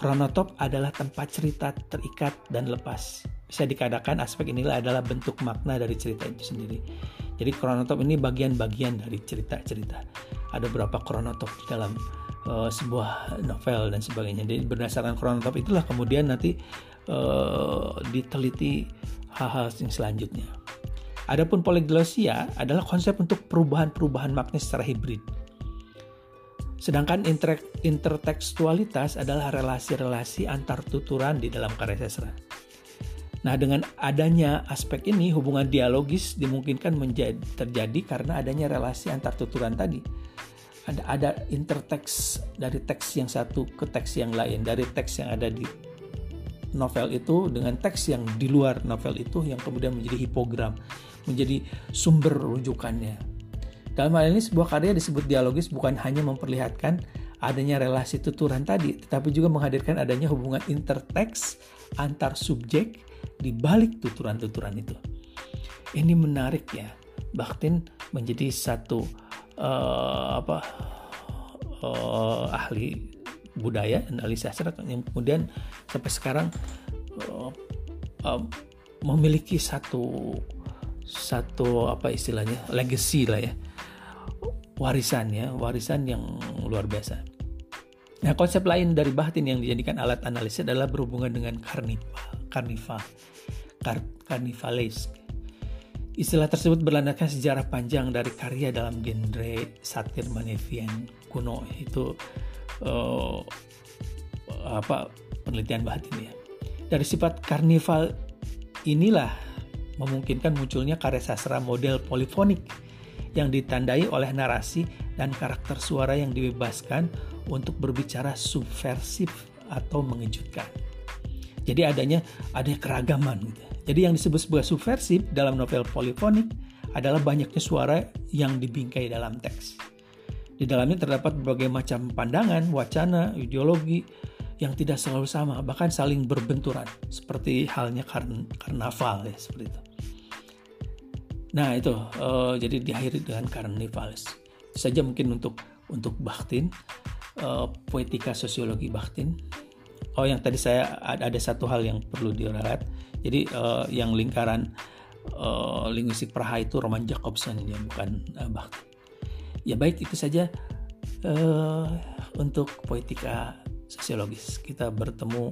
Kronotop adalah tempat cerita terikat dan lepas. Bisa dikatakan aspek inilah adalah bentuk makna dari cerita itu sendiri. Jadi kronotop ini bagian-bagian dari cerita-cerita. Ada berapa kronotop di dalam uh, sebuah novel dan sebagainya. Jadi berdasarkan kronotop itulah kemudian nanti uh, diteliti hal-hal yang selanjutnya. Adapun polyglosia adalah konsep untuk perubahan-perubahan makna secara hibrid Sedangkan inter intertekstualitas adalah relasi-relasi antar tuturan di dalam karya sastra. Nah, dengan adanya aspek ini, hubungan dialogis dimungkinkan menjadi, terjadi karena adanya relasi antar tuturan tadi. Ada ada interteks dari teks yang satu ke teks yang lain, dari teks yang ada di novel itu dengan teks yang di luar novel itu yang kemudian menjadi hipogram, menjadi sumber rujukannya. Dalam hal ini sebuah karya disebut dialogis bukan hanya memperlihatkan adanya relasi tuturan tadi, tetapi juga menghadirkan adanya hubungan interteks antar subjek di balik tuturan-tuturan itu. Ini menarik ya. Baktin menjadi satu uh, apa uh, ahli budaya dan ahli sastra yang kemudian sampai sekarang uh, uh, memiliki satu satu apa istilahnya legacy lah ya warisan ya, warisan yang luar biasa. Nah, konsep lain dari batin yang dijadikan alat analisis adalah berhubungan dengan karnival, karnival, kar, karnivalesk. Istilah tersebut berlandaskan sejarah panjang dari karya dalam genre satir Manevian kuno itu uh, apa penelitian batin ya. Dari sifat karnival inilah memungkinkan munculnya karya sastra model polifonik yang ditandai oleh narasi dan karakter suara yang dibebaskan untuk berbicara subversif atau mengejutkan. Jadi adanya ada keragaman gitu. Jadi yang disebut sebagai subversif dalam novel polifonik adalah banyaknya suara yang dibingkai dalam teks. Di dalamnya terdapat berbagai macam pandangan, wacana, ideologi yang tidak selalu sama, bahkan saling berbenturan, seperti halnya karn karnaval ya seperti itu. Nah itu uh, jadi diakhiri dengan karnivalis. Saja mungkin untuk untuk Bakhtin, uh, poetika sosiologi Bakhtin. Oh yang tadi saya ada, ada satu hal yang perlu diralat. Jadi uh, yang lingkaran uh, linguistik Praha itu Roman Jacobson ya bukan uh, Bakhtin. Ya baik itu saja uh, untuk poetika sosiologis. Kita bertemu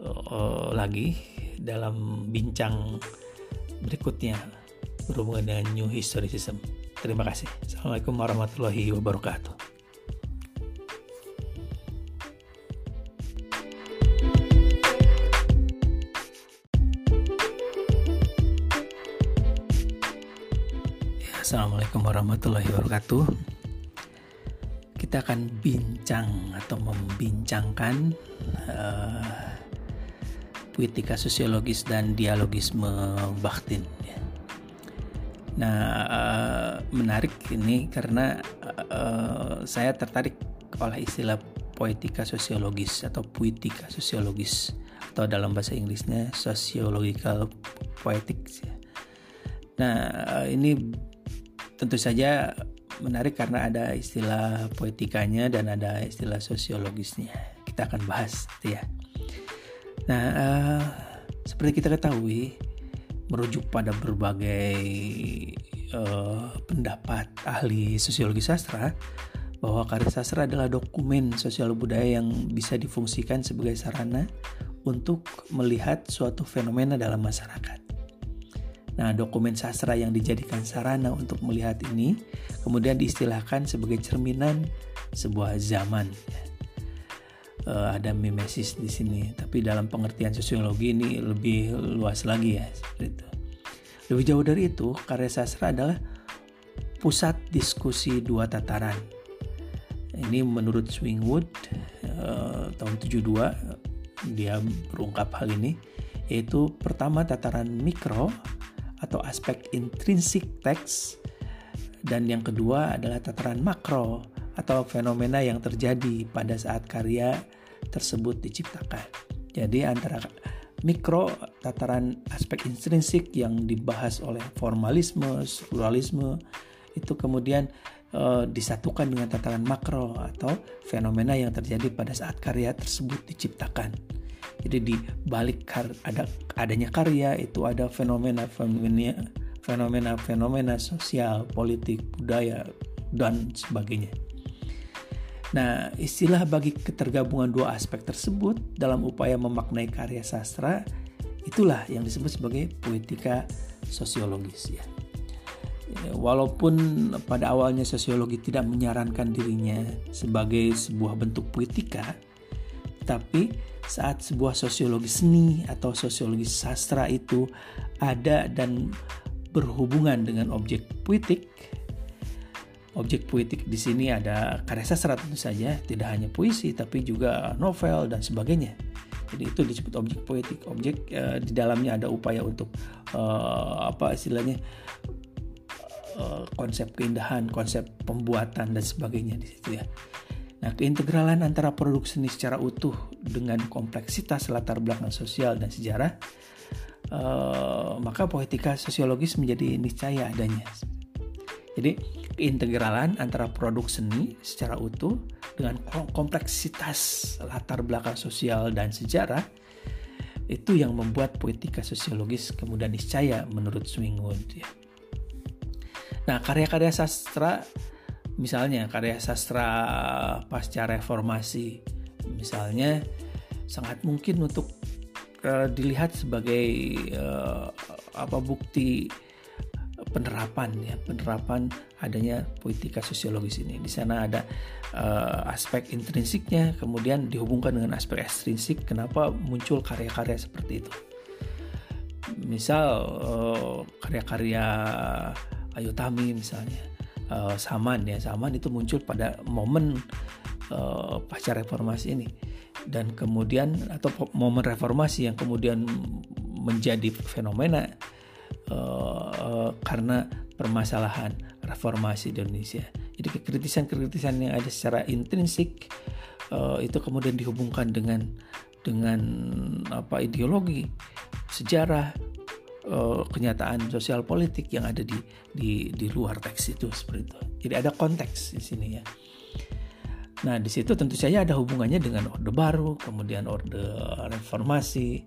uh, lagi dalam bincang berikutnya berhubungan dengan New Historicism. Terima kasih. Assalamualaikum warahmatullahi wabarakatuh. Ya, Assalamualaikum warahmatullahi wabarakatuh. Kita akan bincang atau membincangkan uh, puitika sosiologis dan dialogisme Bakhtin. Ya Nah, uh, menarik ini karena uh, saya tertarik oleh istilah poetika sosiologis atau puitika sosiologis atau dalam bahasa Inggrisnya sociological poetics. Nah, uh, ini tentu saja menarik karena ada istilah poetikanya dan ada istilah sosiologisnya. Kita akan bahas, ya. Nah, uh, seperti kita ketahui, merujuk pada berbagai uh, pendapat ahli sosiologi sastra bahwa karya sastra adalah dokumen sosial budaya yang bisa difungsikan sebagai sarana untuk melihat suatu fenomena dalam masyarakat. Nah, dokumen sastra yang dijadikan sarana untuk melihat ini kemudian diistilahkan sebagai cerminan sebuah zaman uh, ada mimesis di sini. Tapi dalam pengertian sosiologi ini lebih luas lagi ya seperti itu. Lebih jauh dari itu, karya sastra adalah pusat diskusi dua tataran. Ini menurut Swingwood uh, tahun 72 dia berungkap hal ini yaitu pertama tataran mikro atau aspek intrinsik teks dan yang kedua adalah tataran makro atau fenomena yang terjadi pada saat karya tersebut diciptakan. Jadi antara mikro tataran aspek intrinsik yang dibahas oleh formalisme, strukturalisme itu kemudian uh, disatukan dengan tatanan makro atau fenomena yang terjadi pada saat karya tersebut diciptakan. Jadi di balik kar ada adanya karya itu ada fenomena fenomena fenomena fenomena sosial, politik, budaya dan sebagainya. Nah, istilah bagi ketergabungan dua aspek tersebut dalam upaya memaknai karya sastra itulah yang disebut sebagai poetika sosiologis ya. ya. Walaupun pada awalnya sosiologi tidak menyarankan dirinya sebagai sebuah bentuk poetika, tapi saat sebuah sosiologi seni atau sosiologi sastra itu ada dan berhubungan dengan objek puitik, objek puitik di sini ada karya sastra tentu saja, tidak hanya puisi tapi juga novel dan sebagainya. Jadi itu disebut objek poetik. Objek uh, di dalamnya ada upaya untuk uh, apa istilahnya uh, konsep keindahan, konsep pembuatan dan sebagainya di situ ya. Nah, keintegralan antara produk seni secara utuh dengan kompleksitas latar belakang sosial dan sejarah, uh, maka poetika sosiologis menjadi niscaya adanya. Jadi keintegralan antara produk seni secara utuh dengan kompleksitas latar belakang sosial dan sejarah itu yang membuat poetika sosiologis kemudian niscaya menurut Swingwood ya. Nah, karya-karya sastra misalnya karya sastra pasca reformasi misalnya sangat mungkin untuk uh, dilihat sebagai uh, apa bukti penerapan ya. Penerapan adanya poetika sosiologis ini. Di sana ada uh, aspek intrinsiknya kemudian dihubungkan dengan aspek ekstrinsik kenapa muncul karya-karya seperti itu. Misal uh, karya-karya Ayu Tami misalnya uh, Saman ya. Saman itu muncul pada momen uh, pasca reformasi ini. Dan kemudian atau momen reformasi yang kemudian menjadi fenomena uh, karena permasalahan reformasi di Indonesia. Jadi kekritisan-kekritisan yang ada secara intrinsik uh, itu kemudian dihubungkan dengan dengan apa ideologi, sejarah, uh, kenyataan sosial politik yang ada di di di luar teks itu seperti itu. Jadi ada konteks di sini ya. Nah, di situ tentu saja ada hubungannya dengan Orde Baru, kemudian Orde Reformasi,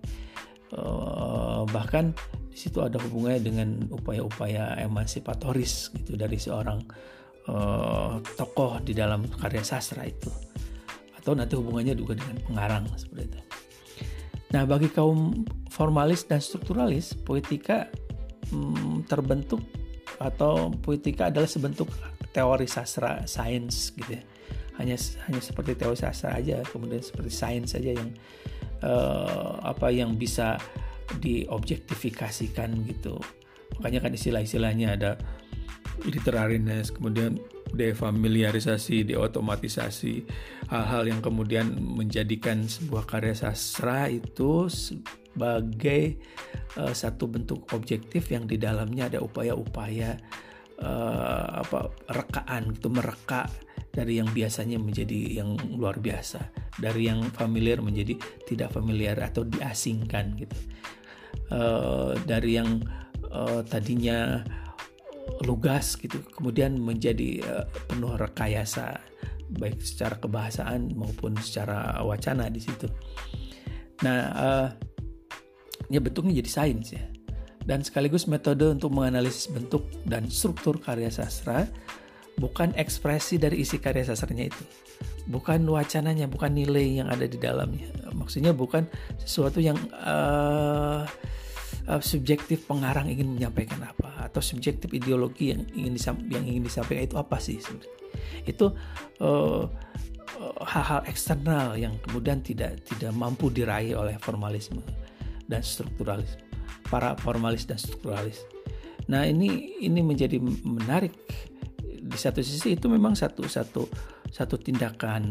bahkan di situ ada hubungannya dengan upaya-upaya emansipatoris gitu dari seorang uh, tokoh di dalam karya sastra itu atau nanti hubungannya juga dengan pengarang seperti itu. Nah bagi kaum formalis dan strukturalis poetika hmm, terbentuk atau poetika adalah sebentuk teori sastra sains gitu ya hanya hanya seperti teori sastra aja kemudian seperti sains saja yang uh, apa yang bisa diobjektifikasikan gitu. Makanya kan istilah-istilahnya ada literariness kemudian defamiliarisasi, deotomatisasi hal-hal yang kemudian menjadikan sebuah karya sastra itu sebagai uh, satu bentuk objektif yang di dalamnya ada upaya-upaya uh, apa rekaan itu mereka dari yang biasanya menjadi yang luar biasa dari yang familiar menjadi tidak familiar atau diasingkan gitu uh, dari yang uh, tadinya lugas gitu kemudian menjadi uh, penuh rekayasa baik secara kebahasaan maupun secara wacana di situ. Nah, uh, ya bentuknya jadi sains ya. Dan sekaligus metode untuk menganalisis bentuk dan struktur karya sastra bukan ekspresi dari isi karya sastranya itu. Bukan wacananya, bukan nilai yang ada di dalamnya. Maksudnya bukan sesuatu yang uh, subjektif pengarang ingin menyampaikan apa atau subjektif ideologi yang ingin yang ingin disampaikan itu apa sih sebenarnya itu uh, hal-hal eksternal yang kemudian tidak tidak mampu diraih oleh formalisme dan strukturalis para formalis dan strukturalis nah ini ini menjadi menarik di satu sisi itu memang satu satu satu tindakan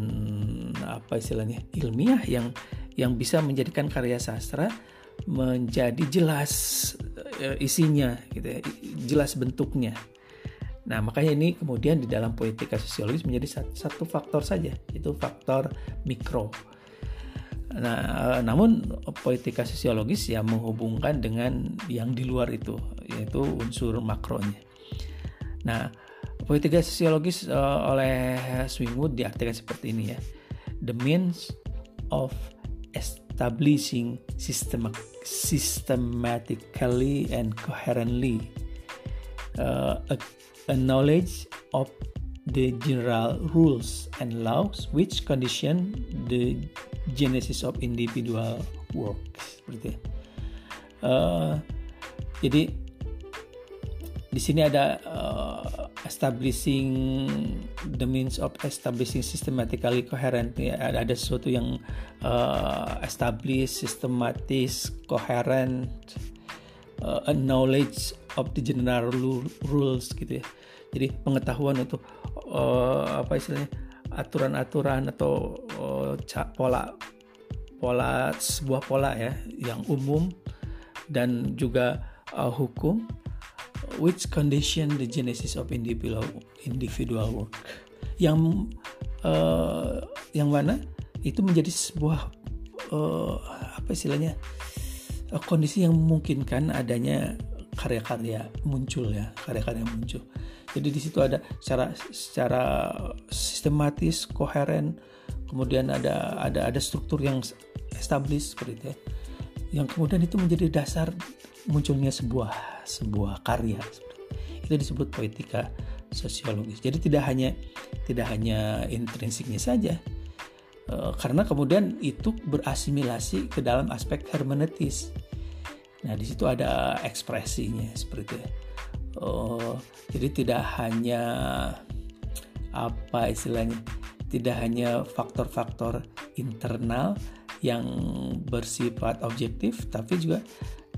apa istilahnya ilmiah yang yang bisa menjadikan karya sastra menjadi jelas uh, isinya gitu ya, jelas bentuknya. Nah, makanya ini kemudian di dalam poetika sosiologis menjadi satu, faktor saja, itu faktor mikro. Nah, uh, namun poetika sosiologis ya menghubungkan dengan yang di luar itu, yaitu unsur makronya. Nah, Poetika sosiologis uh, oleh Swingwood diartikan seperti ini ya. The means of establishing system systematically and coherently uh, a, a knowledge of the general rules and laws which condition the genesis of individual works seperti uh, jadi di sini ada uh, establishing the means of establishing systematically coherent. Ya, ada, ada sesuatu yang uh, establish sistematis coherent uh, a knowledge of the general rules gitu ya. Jadi pengetahuan untuk uh, apa istilahnya aturan-aturan atau uh, pola pola sebuah pola ya yang umum dan juga uh, hukum which condition the genesis of individual individual work? Yang uh, yang mana? Itu menjadi sebuah uh, apa istilahnya? Uh, kondisi yang memungkinkan adanya karya-karya muncul ya karya-karya muncul. Jadi di situ ada secara secara sistematis koheren kemudian ada ada ada struktur yang established seperti itu ya. Yang kemudian itu menjadi dasar munculnya sebuah sebuah karya itu disebut poetika sosiologis. Jadi tidak hanya tidak hanya intrinsiknya saja e, karena kemudian itu berasimilasi ke dalam aspek hermeneutis nah di situ ada ekspresinya seperti itu oh, jadi tidak hanya apa istilahnya tidak hanya faktor-faktor internal yang bersifat objektif tapi juga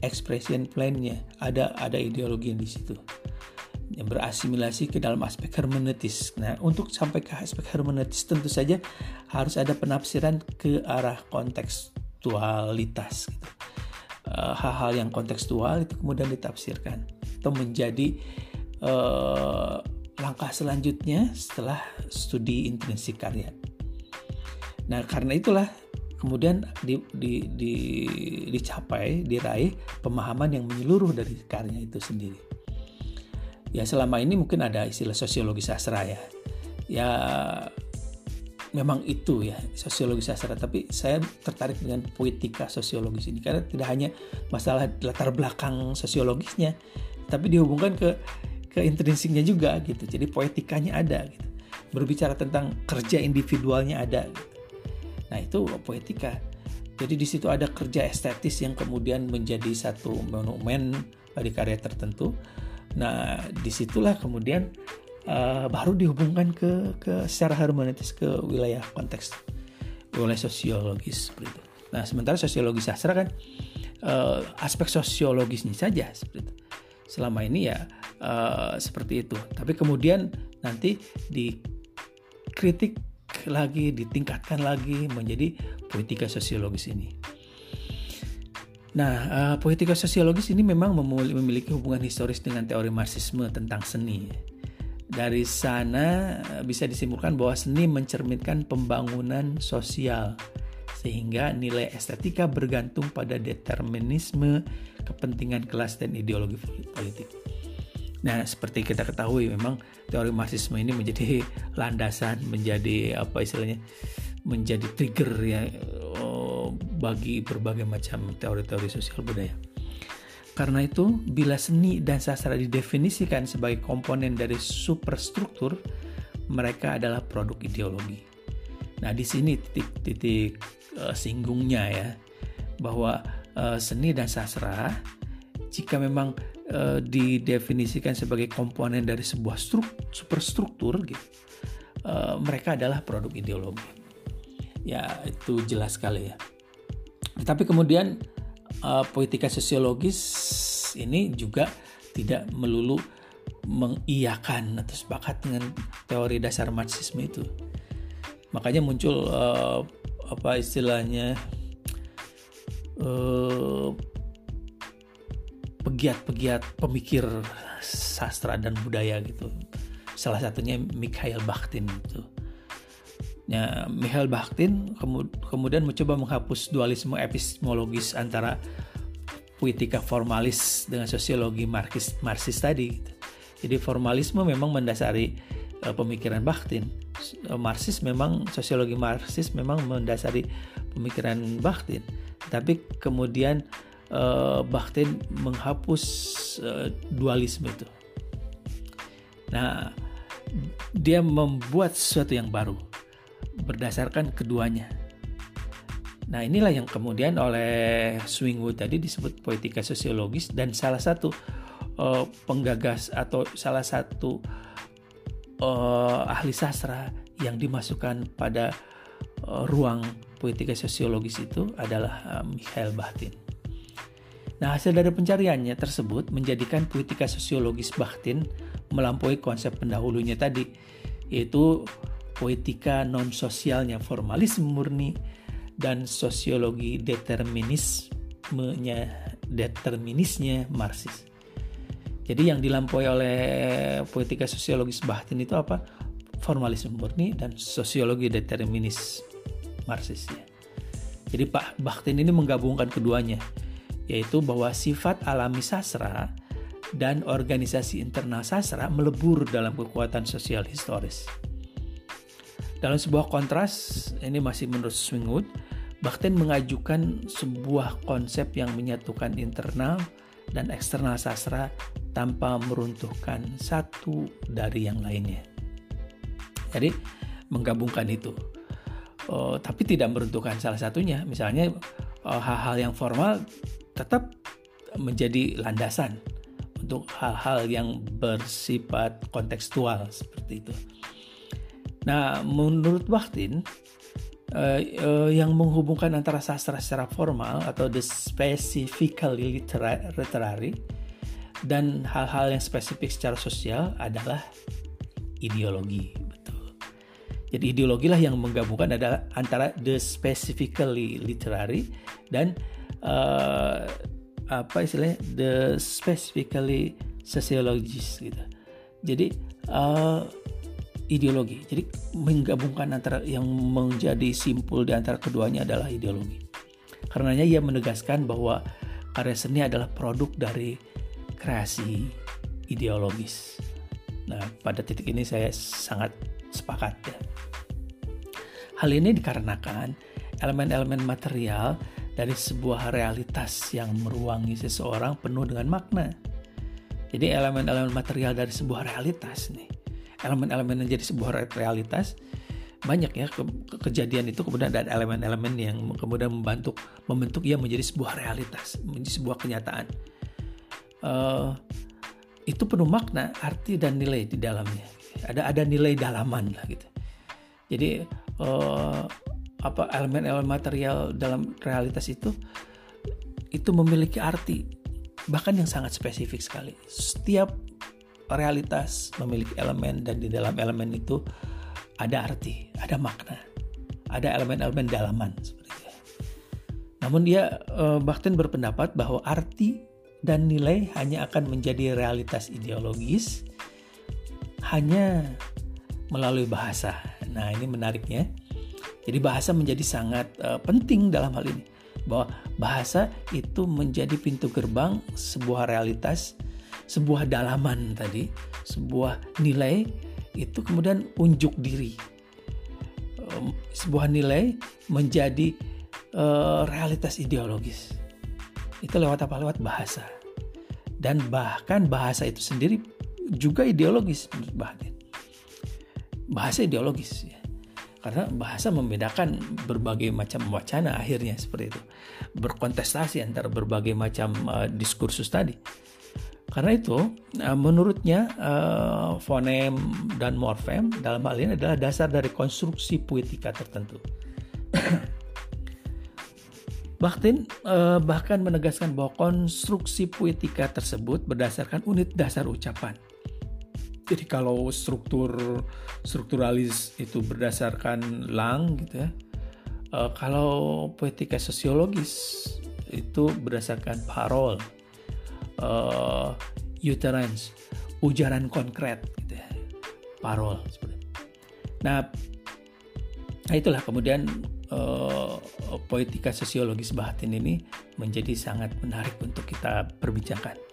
expression plan-nya ada ada ideologi di situ yang berasimilasi ke dalam aspek hermeneutis. Nah, untuk sampai ke aspek hermeneutis tentu saja harus ada penafsiran ke arah kontekstualitas. Gitu. Uh, hal-hal yang kontekstual itu kemudian ditafsirkan atau menjadi uh, langkah selanjutnya setelah studi intrinsik karya. Nah, karena itulah kemudian di, di, di, dicapai, diraih pemahaman yang menyeluruh dari karya itu sendiri. Ya selama ini mungkin ada istilah sosiologi sastra ya. Ya memang itu ya sosiologi sastra tapi saya tertarik dengan poetika sosiologis ini karena tidak hanya masalah latar belakang sosiologisnya tapi dihubungkan ke ke intrinsiknya juga gitu jadi poetikanya ada gitu berbicara tentang kerja individualnya ada gitu. Nah itu poetika. Jadi di situ ada kerja estetis yang kemudian menjadi satu monumen pada karya tertentu. Nah di situlah kemudian uh, baru dihubungkan ke ke secara hermeneutis ke wilayah konteks wilayah sosiologis seperti itu. Nah sementara sosiologi sastra kan uh, aspek sosiologisnya saja seperti itu. Selama ini ya uh, seperti itu. Tapi kemudian nanti dikritik lagi, ditingkatkan lagi menjadi poetika sosiologis ini. Nah, uh, poetika sosiologis ini memang memiliki hubungan historis dengan teori Marxisme tentang seni. Dari sana eh, bisa disimpulkan bahwa seni mencerminkan pembangunan sosial sehingga nilai estetika bergantung pada determinisme kepentingan kelas dan ideologi politik. Nah, seperti kita ketahui memang teori marxisme ini menjadi landasan, menjadi apa istilahnya? menjadi trigger ya oh, bagi berbagai macam teori-teori sosial budaya. Karena itu, bila seni dan sastra didefinisikan sebagai komponen dari superstruktur, mereka adalah produk ideologi. Nah, di sini titik-titik uh, singgungnya ya, bahwa uh, seni dan sastra jika memang uh, didefinisikan sebagai komponen dari sebuah struk, superstruktur gitu. Uh, mereka adalah produk ideologi. Ya itu jelas sekali ya. Tapi kemudian uh, poetika sosiologis ini juga tidak melulu mengiyakan atau sepakat dengan teori dasar marxisme itu. Makanya muncul uh, apa istilahnya uh, pegiat-pegiat pemikir sastra dan budaya gitu. Salah satunya Mikhail Bakhtin itu. Ya, Mikhail Bakhtin kemudian mencoba menghapus dualisme epistemologis antara poetika formalis dengan sosiologi marxis, marxis tadi. Gitu. Jadi formalisme memang mendasari uh, pemikiran Bakhtin. Marxis memang sosiologi Marxis memang mendasari pemikiran Bakhtin. Tapi kemudian uh, Bakhtin menghapus uh, dualisme itu. Nah, dia membuat sesuatu yang baru berdasarkan keduanya. Nah, inilah yang kemudian oleh Swingwood tadi disebut poetika sosiologis dan salah satu uh, penggagas atau salah satu uh, ahli sastra yang dimasukkan pada uh, ruang poetika sosiologis itu adalah uh, Mikhail Bakhtin. Nah, hasil dari pencariannya tersebut menjadikan poetika sosiologis Bakhtin melampaui konsep pendahulunya tadi, yaitu poetika non-sosialnya formalisme murni dan sosiologi determinismenya determinisnya Marxis. Jadi yang dilampaui oleh poetika sosiologis Bakhtin itu apa? Formalisme murni dan sosiologi determinis Marxis. Jadi Pak Bakhtin ini menggabungkan keduanya, yaitu bahwa sifat alami sastra dan organisasi internal sastra melebur dalam kekuatan sosial historis. Dalam sebuah kontras, ini masih menurut Swingwood, Bakhtin mengajukan sebuah konsep yang menyatukan internal dan eksternal sastra tanpa meruntuhkan satu dari yang lainnya. Jadi menggabungkan itu, uh, tapi tidak meruntuhkan salah satunya. Misalnya uh, hal-hal yang formal tetap menjadi landasan untuk hal-hal yang bersifat kontekstual seperti itu. Nah, menurut Bakhtin, uh, uh, yang menghubungkan antara sastra secara formal atau the specifically literary dan hal-hal yang spesifik secara sosial adalah ideologi. Betul. Jadi ideologi lah yang menggabungkan adalah antara the specifically literary dan uh, apa istilahnya the specifically sociologist gitu. Jadi uh, ideologi. Jadi menggabungkan antara yang menjadi simpul di antara keduanya adalah ideologi. Karenanya ia menegaskan bahwa karya seni adalah produk dari kreasi ideologis. Nah, pada titik ini saya sangat sepakat ya. Hal ini dikarenakan elemen-elemen material dari sebuah realitas yang meruangi seseorang penuh dengan makna. Jadi elemen-elemen material dari sebuah realitas nih elemen-elemen yang jadi sebuah realitas banyak ya ke kejadian itu kemudian ada elemen-elemen yang kemudian membantu membentuk ia menjadi sebuah realitas menjadi sebuah kenyataan. Uh, itu penuh makna arti dan nilai di dalamnya. Ada ada nilai dalaman lah gitu. Jadi uh, apa elemen-elemen material dalam realitas itu itu memiliki arti bahkan yang sangat spesifik sekali setiap realitas memiliki elemen dan di dalam elemen itu ada arti, ada makna, ada elemen-elemen dalaman seperti itu. Namun dia eh, berpendapat bahwa arti dan nilai hanya akan menjadi realitas ideologis hanya melalui bahasa. Nah, ini menariknya. Jadi bahasa menjadi sangat uh, penting dalam hal ini. Bahwa bahasa itu menjadi pintu gerbang sebuah realitas sebuah dalaman tadi, sebuah nilai itu kemudian unjuk diri. Sebuah nilai menjadi uh, realitas ideologis. Itu lewat apa? Lewat bahasa. Dan bahkan bahasa itu sendiri juga ideologis Bahkan. Bahasa ideologis ya. Karena bahasa membedakan berbagai macam wacana akhirnya seperti itu. Berkontestasi antara berbagai macam uh, diskursus tadi karena itu, eh, menurutnya uh, fonem dan morfem dalam hal ini adalah dasar dari konstruksi poetika tertentu. Bakhtin uh, bahkan menegaskan bahwa konstruksi poetika tersebut berdasarkan unit dasar ucapan. Jadi kalau struktur strukturalis itu berdasarkan lang gitu ya. Uh, kalau poetika sosiologis itu berdasarkan parol uh, utterance, ujaran konkret, gitu ya. parol. Nah, nah itulah kemudian uh, poetika sosiologis batin ini menjadi sangat menarik untuk kita perbincangkan.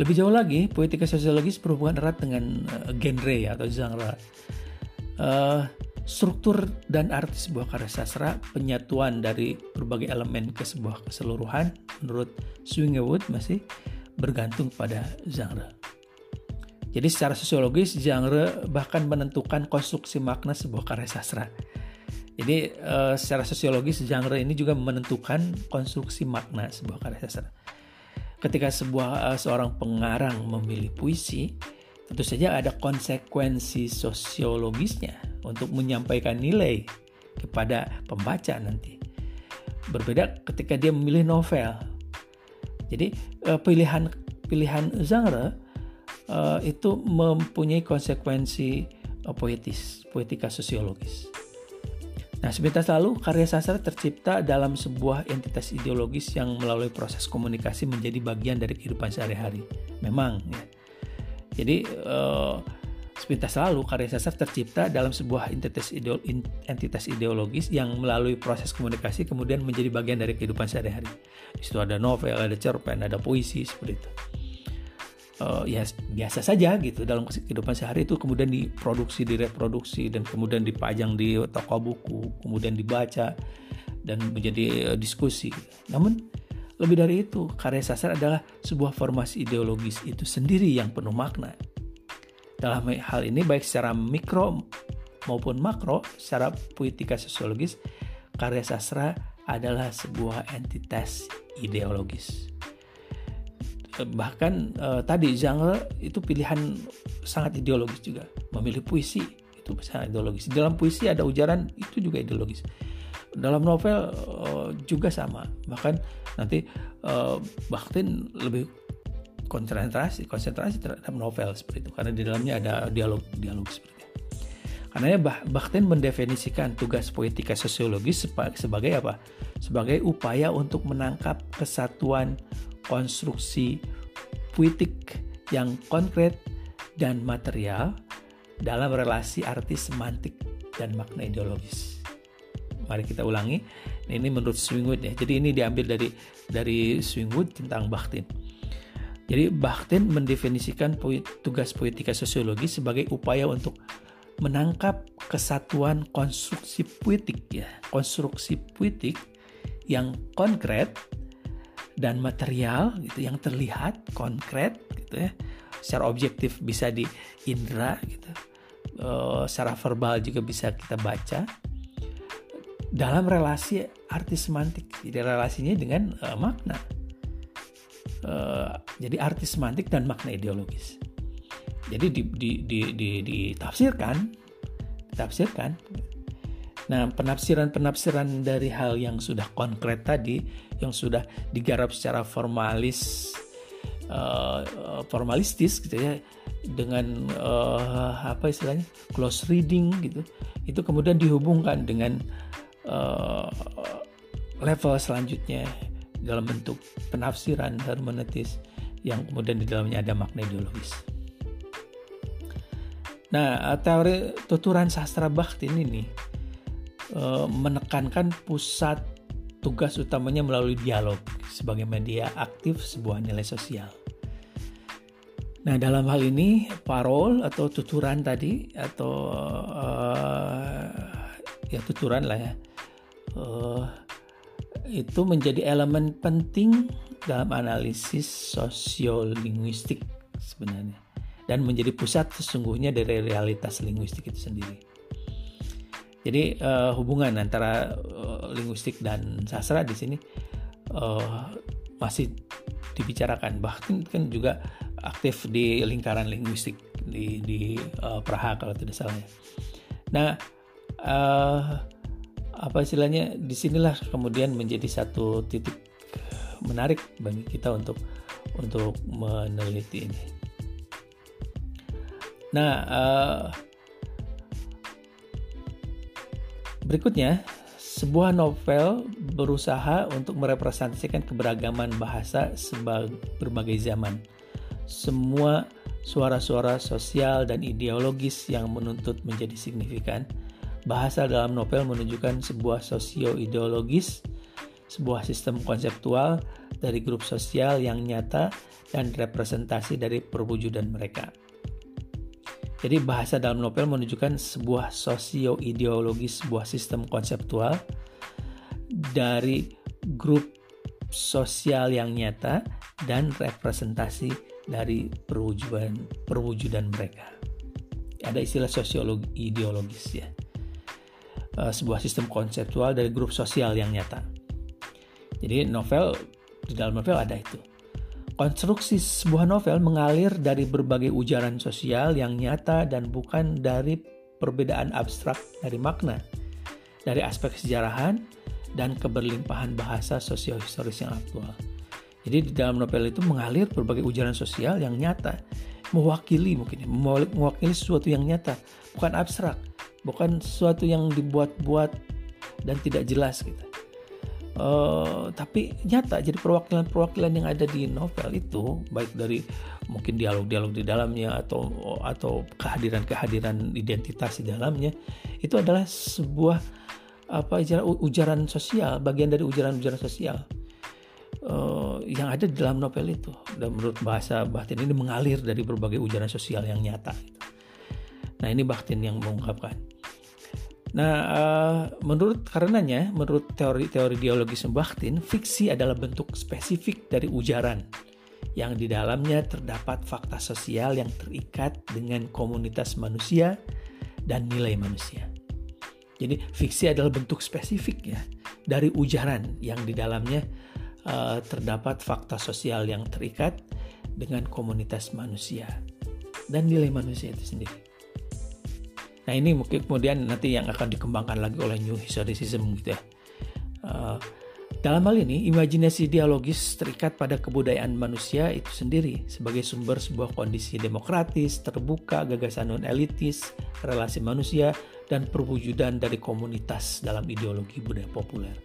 Lebih jauh lagi, poetika sosiologis berhubungan erat dengan uh, genre ya, atau genre. Uh, struktur dan arti sebuah karya sastra, penyatuan dari berbagai elemen ke sebuah keseluruhan, menurut Swingewood masih bergantung pada genre. Jadi secara sosiologis, genre bahkan menentukan konstruksi makna sebuah karya sastra. Jadi uh, secara sosiologis, genre ini juga menentukan konstruksi makna sebuah karya sastra ketika sebuah uh, seorang pengarang memilih puisi, tentu saja ada konsekuensi sosiologisnya untuk menyampaikan nilai kepada pembaca nanti. Berbeda ketika dia memilih novel. Jadi uh, pilihan pilihan genre uh, itu mempunyai konsekuensi uh, poetis, poetika sosiologis. Nah, sebentar lalu karya sastra tercipta dalam sebuah entitas ideologis yang melalui proses komunikasi menjadi bagian dari kehidupan sehari-hari. Memang, ya. Jadi uh, sebentar lalu karya sastra tercipta dalam sebuah entitas, ideo, entitas ideologis yang melalui proses komunikasi kemudian menjadi bagian dari kehidupan sehari-hari. Di situ ada novel, ada cerpen, ada puisi seperti itu uh, ya biasa saja gitu dalam kehidupan sehari itu kemudian diproduksi direproduksi dan kemudian dipajang di toko buku kemudian dibaca dan menjadi uh, diskusi. Namun lebih dari itu karya sastra adalah sebuah formasi ideologis itu sendiri yang penuh makna. Dalam hal ini baik secara mikro maupun makro secara poetika sosiologis karya sastra adalah sebuah entitas ideologis bahkan uh, tadi genre itu pilihan sangat ideologis juga. Memilih puisi itu sangat ideologis. Dalam puisi ada ujaran itu juga ideologis. Dalam novel uh, juga sama. Bahkan nanti uh, Bakhtin lebih konsentrasi konsentrasi terhadap novel seperti itu. Karena di dalamnya ada dialog dialog seperti itu. Karena Bakhtin mendefinisikan tugas poetika sosiologis sebagai apa? Sebagai upaya untuk menangkap kesatuan konstruksi puitik yang konkret dan material dalam relasi arti semantik dan makna ideologis. Mari kita ulangi. Ini menurut Swingwood ya. Jadi ini diambil dari dari Swingwood tentang Bakhtin. Jadi Bakhtin mendefinisikan tugas poetika sosiologi sebagai upaya untuk menangkap kesatuan konstruksi puitik ya, konstruksi puitik yang konkret dan material gitu yang terlihat konkret gitu ya. Secara objektif bisa di indera gitu. Uh, secara verbal juga bisa kita baca. Dalam relasi arti semantik jadi relasinya dengan uh, makna. Uh, jadi arti semantik dan makna ideologis. Jadi di, di, di, di, ditafsirkan ditafsirkan Nah, penafsiran-penafsiran dari hal yang sudah konkret tadi, yang sudah digarap secara formalis, uh, formalistis gitu ya, dengan uh, apa istilahnya close reading gitu, itu kemudian dihubungkan dengan uh, level selanjutnya dalam bentuk penafsiran hermeneutis yang kemudian di dalamnya ada makna ideologis. Nah, teori tuturan sastra Bakhtin ini Eh, menekankan pusat tugas utamanya melalui dialog sebagai media aktif sebuah nilai sosial. Nah, dalam hal ini parol atau tuturan tadi atau uh, ya tuturan lah ya. Uh, itu menjadi elemen penting dalam analisis sosiolinguistik sebenarnya dan menjadi pusat sesungguhnya dari realitas linguistik itu sendiri. Jadi uh, hubungan antara uh, linguistik dan sastra di sini uh, masih dibicarakan. Bahkan kan juga aktif di lingkaran linguistik di di uh, Praha kalau tidak salah. Ya. Nah, uh, apa istilahnya? Di sinilah kemudian menjadi satu titik menarik bagi kita untuk untuk meneliti ini. Nah, uh, Berikutnya, sebuah novel berusaha untuk merepresentasikan keberagaman bahasa sebagai berbagai zaman. Semua suara-suara sosial dan ideologis yang menuntut menjadi signifikan. Bahasa dalam novel menunjukkan sebuah sosio-ideologis sebuah sistem konseptual dari grup sosial yang nyata dan representasi dari perwujudan mereka. Jadi bahasa dalam novel menunjukkan sebuah sosio-ideologis sebuah sistem konseptual dari grup sosial yang nyata dan representasi dari perwujudan perwujudan mereka. Ada istilah sosiologi ideologis ya. Eh, sebuah sistem konseptual dari grup sosial yang nyata. Jadi novel di dalam novel ada itu. Konstruksi sebuah novel mengalir dari berbagai ujaran sosial yang nyata dan bukan dari perbedaan abstrak dari makna, dari aspek sejarahan dan keberlimpahan bahasa sosio-historis yang aktual. Jadi di dalam novel itu mengalir berbagai ujaran sosial yang nyata, mewakili mungkin, mewakili sesuatu yang nyata, bukan abstrak, bukan sesuatu yang dibuat-buat dan tidak jelas gitu. Uh, tapi nyata jadi perwakilan-perwakilan yang ada di novel itu baik dari mungkin dialog-dialog di dalamnya atau atau kehadiran-kehadiran identitas di dalamnya itu adalah sebuah apa ujaran sosial bagian dari ujaran-ujaran sosial uh, yang ada di dalam novel itu. Dan menurut bahasa batin ini mengalir dari berbagai ujaran sosial yang nyata. Nah ini batin yang mengungkapkan Nah, uh, menurut karenanya, menurut teori-teori dialogis Bakhtin, fiksi adalah bentuk spesifik dari ujaran yang di dalamnya terdapat fakta sosial yang terikat dengan komunitas manusia dan nilai manusia. Jadi, fiksi adalah bentuk spesifik ya dari ujaran yang di dalamnya uh, terdapat fakta sosial yang terikat dengan komunitas manusia dan nilai manusia itu sendiri. Nah ini mungkin kemudian nanti yang akan dikembangkan lagi oleh New Historicism gitu ya. Uh, dalam hal ini, imajinasi dialogis terikat pada kebudayaan manusia itu sendiri sebagai sumber sebuah kondisi demokratis, terbuka, gagasan non-elitis, relasi manusia, dan perwujudan dari komunitas dalam ideologi budaya populer.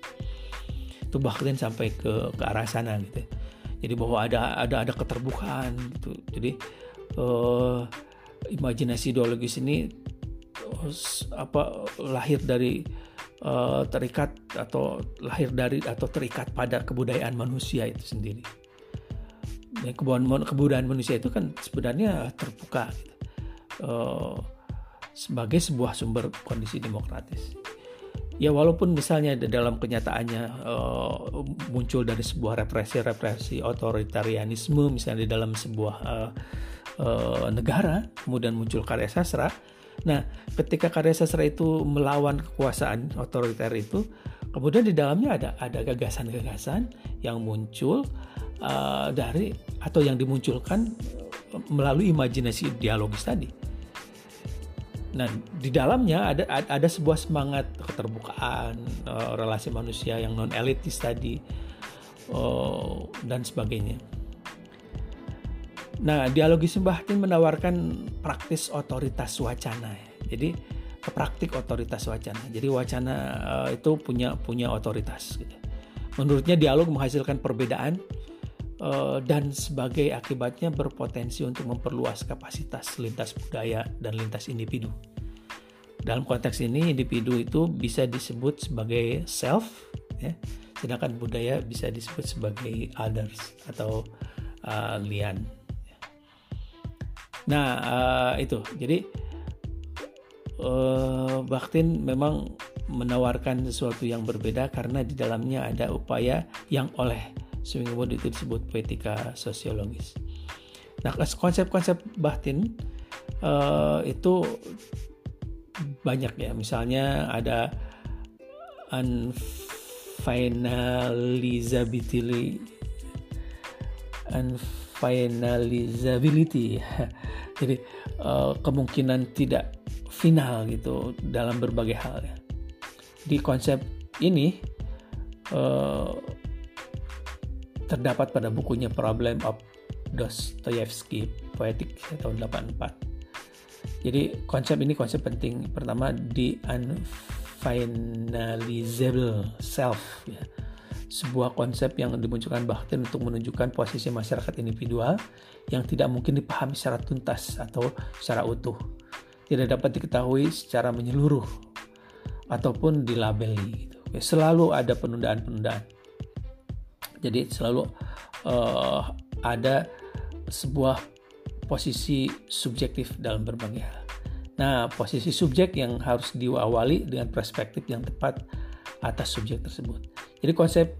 Itu bahkan sampai ke, ke arah sana gitu. Jadi bahwa ada ada ada keterbukaan gitu. Jadi uh, imajinasi ideologis ini apa lahir dari uh, terikat atau lahir dari atau terikat pada kebudayaan manusia itu sendiri. Dan kebudayaan, kebudayaan manusia itu kan sebenarnya terbuka uh, sebagai sebuah sumber kondisi demokratis. Ya walaupun misalnya dalam kenyataannya uh, muncul dari sebuah represi-represi otoritarianisme misalnya di dalam sebuah uh, uh, negara, kemudian muncul karya sastra, Nah, ketika karya sastra itu melawan kekuasaan otoriter itu, kemudian di dalamnya ada ada gagasan-gagasan yang muncul uh, dari atau yang dimunculkan melalui imajinasi dialogis tadi. Nah, di dalamnya ada ada sebuah semangat keterbukaan uh, relasi manusia yang non elitis tadi uh, dan sebagainya. Nah, dialogis Bakhtin menawarkan praktis otoritas wacana. Jadi praktik otoritas wacana. Jadi wacana uh, itu punya punya otoritas. Gitu. Menurutnya dialog menghasilkan perbedaan uh, dan sebagai akibatnya berpotensi untuk memperluas kapasitas lintas budaya dan lintas individu. Dalam konteks ini individu itu bisa disebut sebagai self, ya, sedangkan budaya bisa disebut sebagai others atau uh, lian. Nah uh, itu jadi uh, Bakhtin memang menawarkan sesuatu yang berbeda karena di dalamnya ada upaya yang oleh Swingwood itu disebut poetika sosiologis. Nah konsep-konsep Bakhtin uh, itu banyak ya misalnya ada unfinalizability unfinalizability jadi uh, kemungkinan tidak final gitu dalam berbagai hal ya. Di konsep ini uh, terdapat pada bukunya Problem of Dostoyevsky Poetic tahun 84 jadi konsep ini konsep penting. Pertama di unfinalizable self ya sebuah konsep yang dimunculkan Bakhtin untuk menunjukkan posisi masyarakat individual yang tidak mungkin dipahami secara tuntas atau secara utuh, tidak dapat diketahui secara menyeluruh ataupun dilabeli. Gitu. Selalu ada penundaan-penundaan. Jadi selalu uh, ada sebuah posisi subjektif dalam berbagai hal. Nah, posisi subjek yang harus diawali dengan perspektif yang tepat atas subjek tersebut. Jadi konsep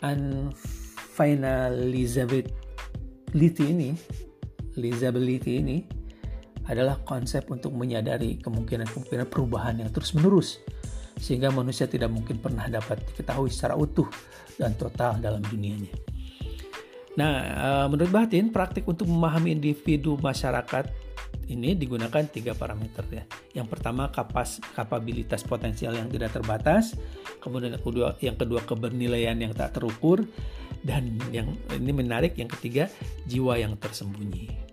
unfinalizability ini, lisability ini adalah konsep untuk menyadari kemungkinan-kemungkinan perubahan yang terus-menerus sehingga manusia tidak mungkin pernah dapat diketahui secara utuh dan total dalam dunianya. Nah, eh, menurut Batin, praktik untuk memahami individu masyarakat ini digunakan tiga parameter ya. Yang pertama kapas kapabilitas potensial yang tidak terbatas, kemudian yang kedua yang kedua kebernilaian yang tak terukur dan yang ini menarik yang ketiga jiwa yang tersembunyi.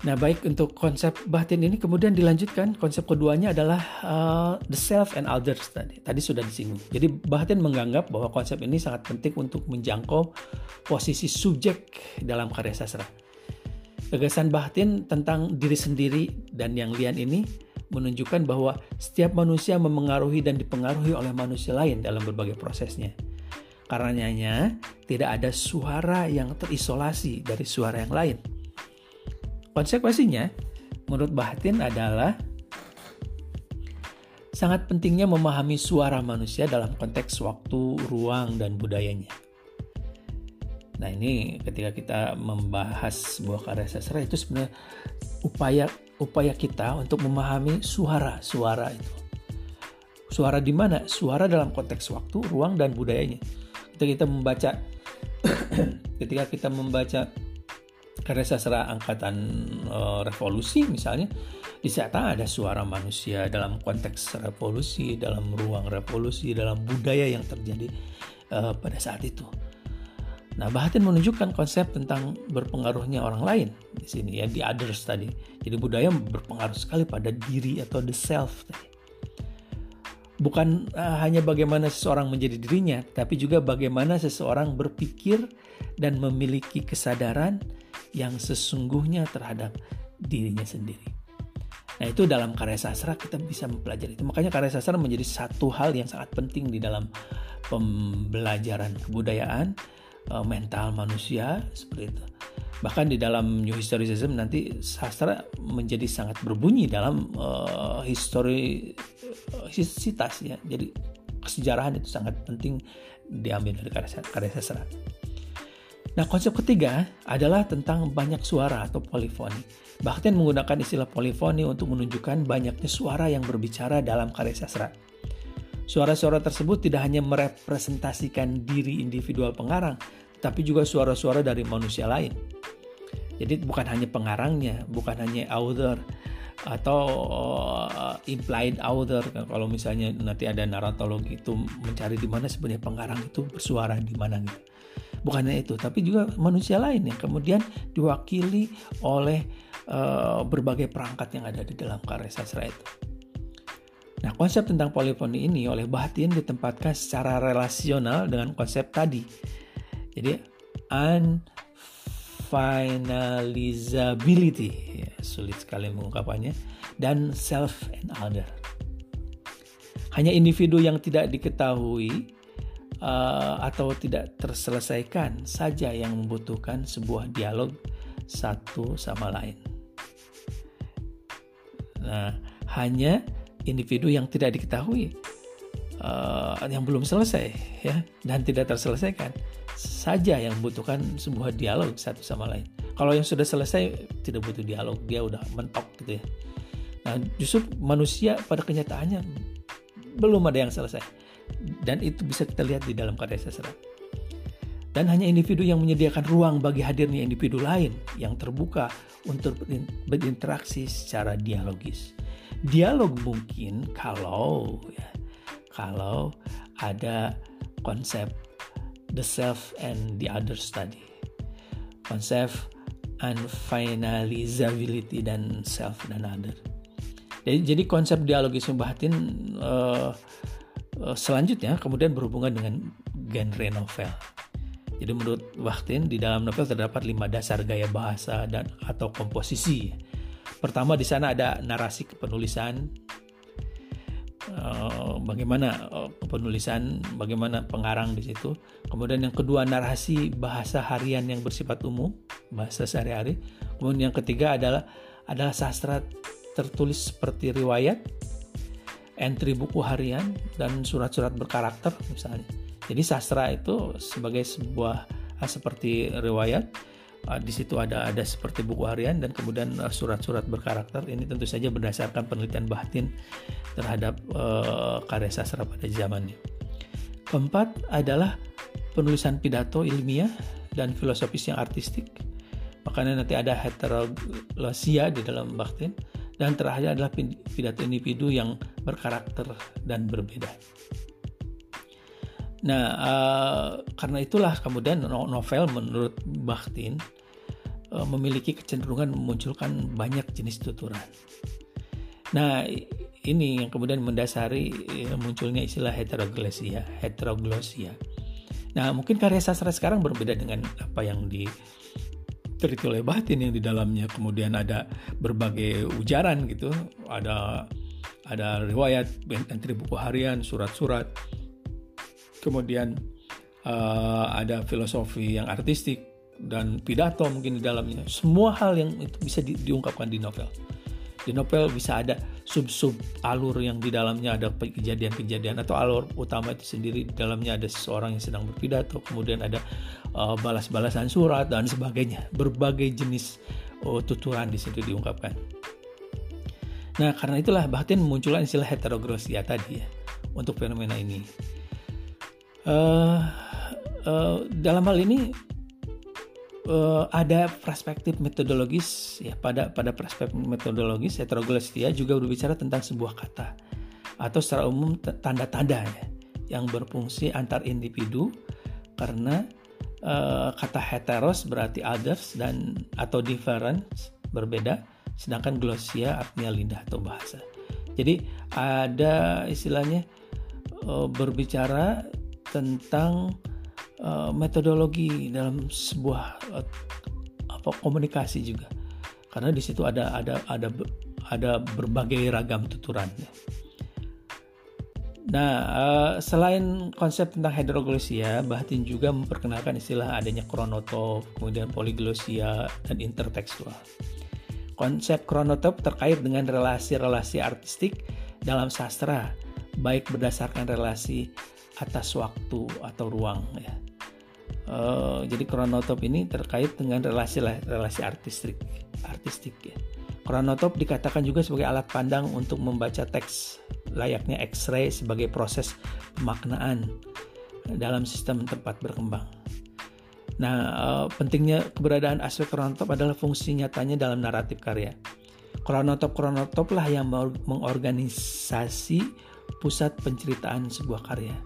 Nah, baik untuk konsep batin ini kemudian dilanjutkan konsep keduanya adalah uh, the self and others tadi. Tadi sudah disinggung. Jadi batin menganggap bahwa konsep ini sangat penting untuk menjangkau posisi subjek dalam karya sastra. Gagasan batin tentang diri sendiri dan yang lian ini menunjukkan bahwa setiap manusia memengaruhi dan dipengaruhi oleh manusia lain dalam berbagai prosesnya. Karenanya, tidak ada suara yang terisolasi dari suara yang lain Konsekuensinya, menurut Bahatin adalah sangat pentingnya memahami suara manusia dalam konteks waktu, ruang, dan budayanya. Nah ini ketika kita membahas sebuah karya sastra itu sebenarnya upaya upaya kita untuk memahami suara-suara itu. Suara di mana? Suara dalam konteks waktu, ruang, dan budayanya. Ketika kita membaca ketika kita membaca karya sastra angkatan uh, revolusi misalnya di sana ada suara manusia dalam konteks revolusi dalam ruang revolusi dalam budaya yang terjadi uh, pada saat itu Nah, Bahatin menunjukkan konsep tentang berpengaruhnya orang lain di sini ya di others tadi. Jadi budaya berpengaruh sekali pada diri atau the self tadi. Bukan uh, hanya bagaimana seseorang menjadi dirinya, tapi juga bagaimana seseorang berpikir dan memiliki kesadaran yang sesungguhnya terhadap dirinya sendiri. Nah itu dalam karya sastra kita bisa mempelajari itu. Makanya karya sastra menjadi satu hal yang sangat penting di dalam pembelajaran kebudayaan, eh, mental manusia seperti itu. Bahkan di dalam New Historicism nanti sastra menjadi sangat berbunyi dalam uh, histori historisitas ya. Jadi kesejarahan itu sangat penting diambil dari karya, karya sastra. Nah, konsep ketiga adalah tentang banyak suara atau polifoni. Bahkan menggunakan istilah polifoni untuk menunjukkan banyaknya suara yang berbicara dalam karya sastra. Suara-suara tersebut tidak hanya merepresentasikan diri individual pengarang, tapi juga suara-suara dari manusia lain. Jadi bukan hanya pengarangnya, bukan hanya author atau uh, implied author kalau misalnya nanti ada naratologi itu mencari di mana sebenarnya pengarang itu bersuara di mana gitu bukan hanya itu tapi juga manusia lain yang kemudian diwakili oleh uh, berbagai perangkat yang ada di dalam karya sastra itu. Nah, konsep tentang polifoni ini oleh Batin ditempatkan secara relasional dengan konsep tadi. Jadi, unfinalizability, ya, sulit sekali mengungkapannya, dan self and other. Hanya individu yang tidak diketahui uh, atau tidak terselesaikan saja yang membutuhkan sebuah dialog satu sama lain. Nah, hanya individu yang tidak diketahui, uh, yang belum selesai, ya, dan tidak terselesaikan saja yang membutuhkan sebuah dialog satu sama lain. Kalau yang sudah selesai tidak butuh dialog, dia udah mentok gitu ya. Nah, justru manusia pada kenyataannya belum ada yang selesai dan itu bisa kita lihat di dalam karya sastra. Dan hanya individu yang menyediakan ruang bagi hadirnya individu lain yang terbuka untuk berinteraksi secara dialogis. Dialog mungkin kalau ya, kalau ada konsep the self and the others tadi. Konsep unfinalizability dan self dan other. Jadi, jadi konsep dialogisme batin uh, Eh, selanjutnya kemudian berhubungan dengan genre novel. Jadi menurut Wachtin di dalam novel terdapat lima dasar gaya bahasa dan atau komposisi. Pertama di sana ada narasi kepenulisan, uh, bagaimana uh, penulisan, bagaimana pengarang di situ. Kemudian yang kedua narasi bahasa harian yang bersifat umum, bahasa sehari-hari. Kemudian yang ketiga adalah adalah sastra tertulis seperti riwayat, entry buku harian dan surat-surat berkarakter misalnya. Jadi sastra itu sebagai sebuah seperti riwayat di situ ada ada seperti buku harian dan kemudian uh, surat-surat berkarakter ini tentu saja berdasarkan penelitian batin terhadap uh, karya sastra pada zamannya. Keempat adalah penulisan pidato ilmiah dan filosofis yang artistik. Makanya nanti ada heteroglosia di dalam batin dan terakhir adalah pidato individu yang berkarakter dan berbeda. Nah, uh, karena itulah kemudian novel menurut Bakhtin uh, memiliki kecenderungan memunculkan banyak jenis tuturan. Nah, ini yang kemudian mendasari uh, munculnya istilah heteroglosia, heteroglosia. Nah, mungkin karya sastra sekarang berbeda dengan apa yang diteliti oleh Bakhtin yang di dalamnya kemudian ada berbagai ujaran gitu, ada ada riwayat, entry buku harian, surat-surat, kemudian uh, ada filosofi yang artistik dan pidato mungkin di dalamnya. Semua hal yang itu bisa di, diungkapkan di novel. Di novel bisa ada sub-sub alur yang di dalamnya ada kejadian-kejadian atau alur utama itu sendiri di dalamnya ada seseorang yang sedang berpidato, kemudian ada uh, balas-balasan surat dan sebagainya. Berbagai jenis uh, tuturan di situ diungkapkan. Nah, karena itulah bahkan muncullah istilah heterogrosia tadi ya untuk fenomena ini uh, uh, dalam hal ini uh, ada perspektif metodologis ya pada pada perspektif metodologis heteroglossia juga berbicara tentang sebuah kata atau secara umum tanda-tanda ya, yang berfungsi antar individu karena uh, kata heteros berarti others dan atau different berbeda sedangkan glossia artinya lidah atau bahasa. Jadi ada istilahnya berbicara tentang uh, metodologi dalam sebuah uh, apa komunikasi juga karena di situ ada ada ada ada berbagai ragam tuturan. Nah, uh, selain konsep tentang hidroglosia, Bahatin juga memperkenalkan istilah adanya kronotop, kemudian poliglosia, dan intertekstual. Konsep kronotop terkait dengan relasi-relasi artistik dalam sastra, baik berdasarkan relasi atas waktu atau ruang ya. Uh, jadi kronotop ini terkait dengan relasi relasi artistik artistik ya. Kronotop dikatakan juga sebagai alat pandang untuk membaca teks layaknya X-ray sebagai proses pemaknaan dalam sistem tempat berkembang. Nah, uh, pentingnya keberadaan aspek kronotop adalah fungsi nyatanya dalam naratif karya. Kronotop-kronotop lah yang mengorganisasi pusat penceritaan sebuah karya.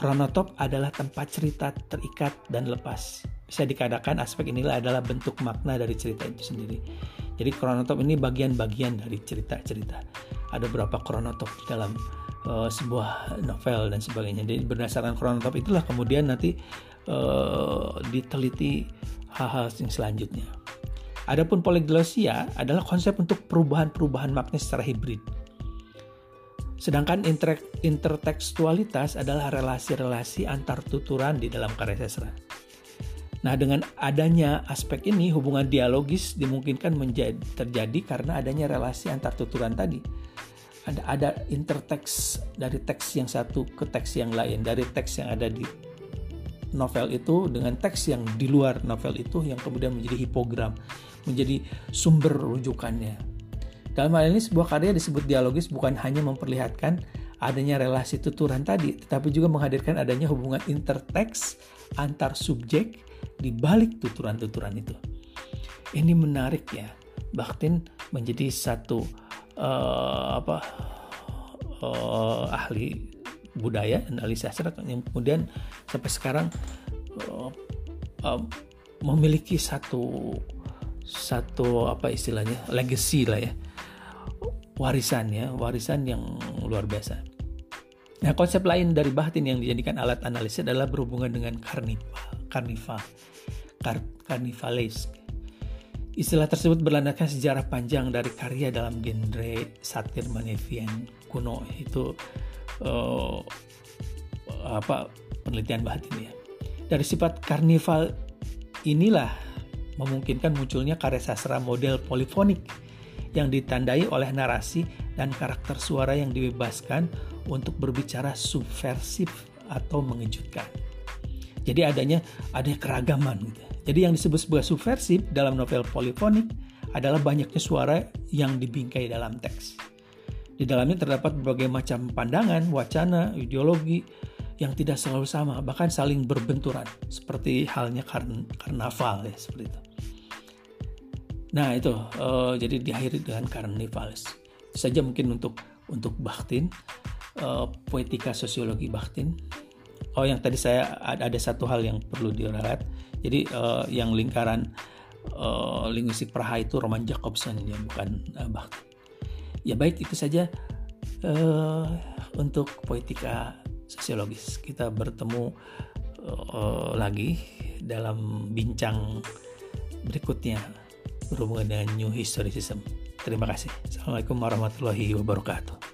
Kronotop adalah tempat cerita terikat dan lepas. Bisa dikatakan aspek inilah adalah bentuk makna dari cerita itu sendiri. Jadi kronotop ini bagian-bagian dari cerita-cerita. Ada berapa kronotop dalam uh, sebuah novel dan sebagainya. Jadi berdasarkan kronotop itulah kemudian nanti uh, diteliti hal-hal yang selanjutnya. Adapun poliglosia adalah konsep untuk perubahan-perubahan makna secara hibrid Sedangkan inter intertekstualitas adalah relasi-relasi antar tuturan di dalam karya sastra. Nah, dengan adanya aspek ini, hubungan dialogis dimungkinkan menjadi, terjadi karena adanya relasi antar tuturan tadi. Ada ada interteks dari teks yang satu ke teks yang lain, dari teks yang ada di novel itu dengan teks yang di luar novel itu yang kemudian menjadi hipogram, menjadi sumber rujukannya. Dalam hal ini sebuah karya disebut dialogis bukan hanya memperlihatkan adanya relasi tuturan tadi, tetapi juga menghadirkan adanya hubungan interteks antar subjek di balik tuturan-tuturan itu. Ini menarik ya. Bakhtin menjadi satu uh, apa uh, ahli budaya dan ahli sastra yang kemudian sampai sekarang uh, uh, memiliki satu satu apa istilahnya legacy lah ya warisan ya, warisan yang luar biasa. Nah, konsep lain dari batin yang dijadikan alat analisis adalah berhubungan dengan karnival, karnival, kar, karnivalesk. Istilah tersebut berlandaskan sejarah panjang dari karya dalam genre satir Manevian kuno itu uh, apa penelitian batin ya. Dari sifat karnival inilah memungkinkan munculnya karya sastra model polifonik yang ditandai oleh narasi dan karakter suara yang dibebaskan untuk berbicara subversif atau mengejutkan. Jadi adanya ada keragaman gitu. Jadi yang disebut sebagai subversif dalam novel polifonik adalah banyaknya suara yang dibingkai dalam teks. Di dalamnya terdapat berbagai macam pandangan, wacana, ideologi yang tidak selalu sama, bahkan saling berbenturan, seperti halnya karn karnaval ya seperti itu. Nah itu, uh, jadi diakhiri dengan karnivalis. Saja mungkin untuk untuk Bakhtin, uh, poetika sosiologi Bakhtin. Oh yang tadi saya ada, ada satu hal yang perlu diralat. Jadi uh, yang lingkaran uh, linguistik Praha itu Roman Jacobson ya bukan uh, Bakhtin. Ya baik itu saja uh, untuk poetika sosiologis. Kita bertemu uh, lagi dalam bincang berikutnya berhubungan dengan New Historicism. Terima kasih. Assalamualaikum warahmatullahi wabarakatuh.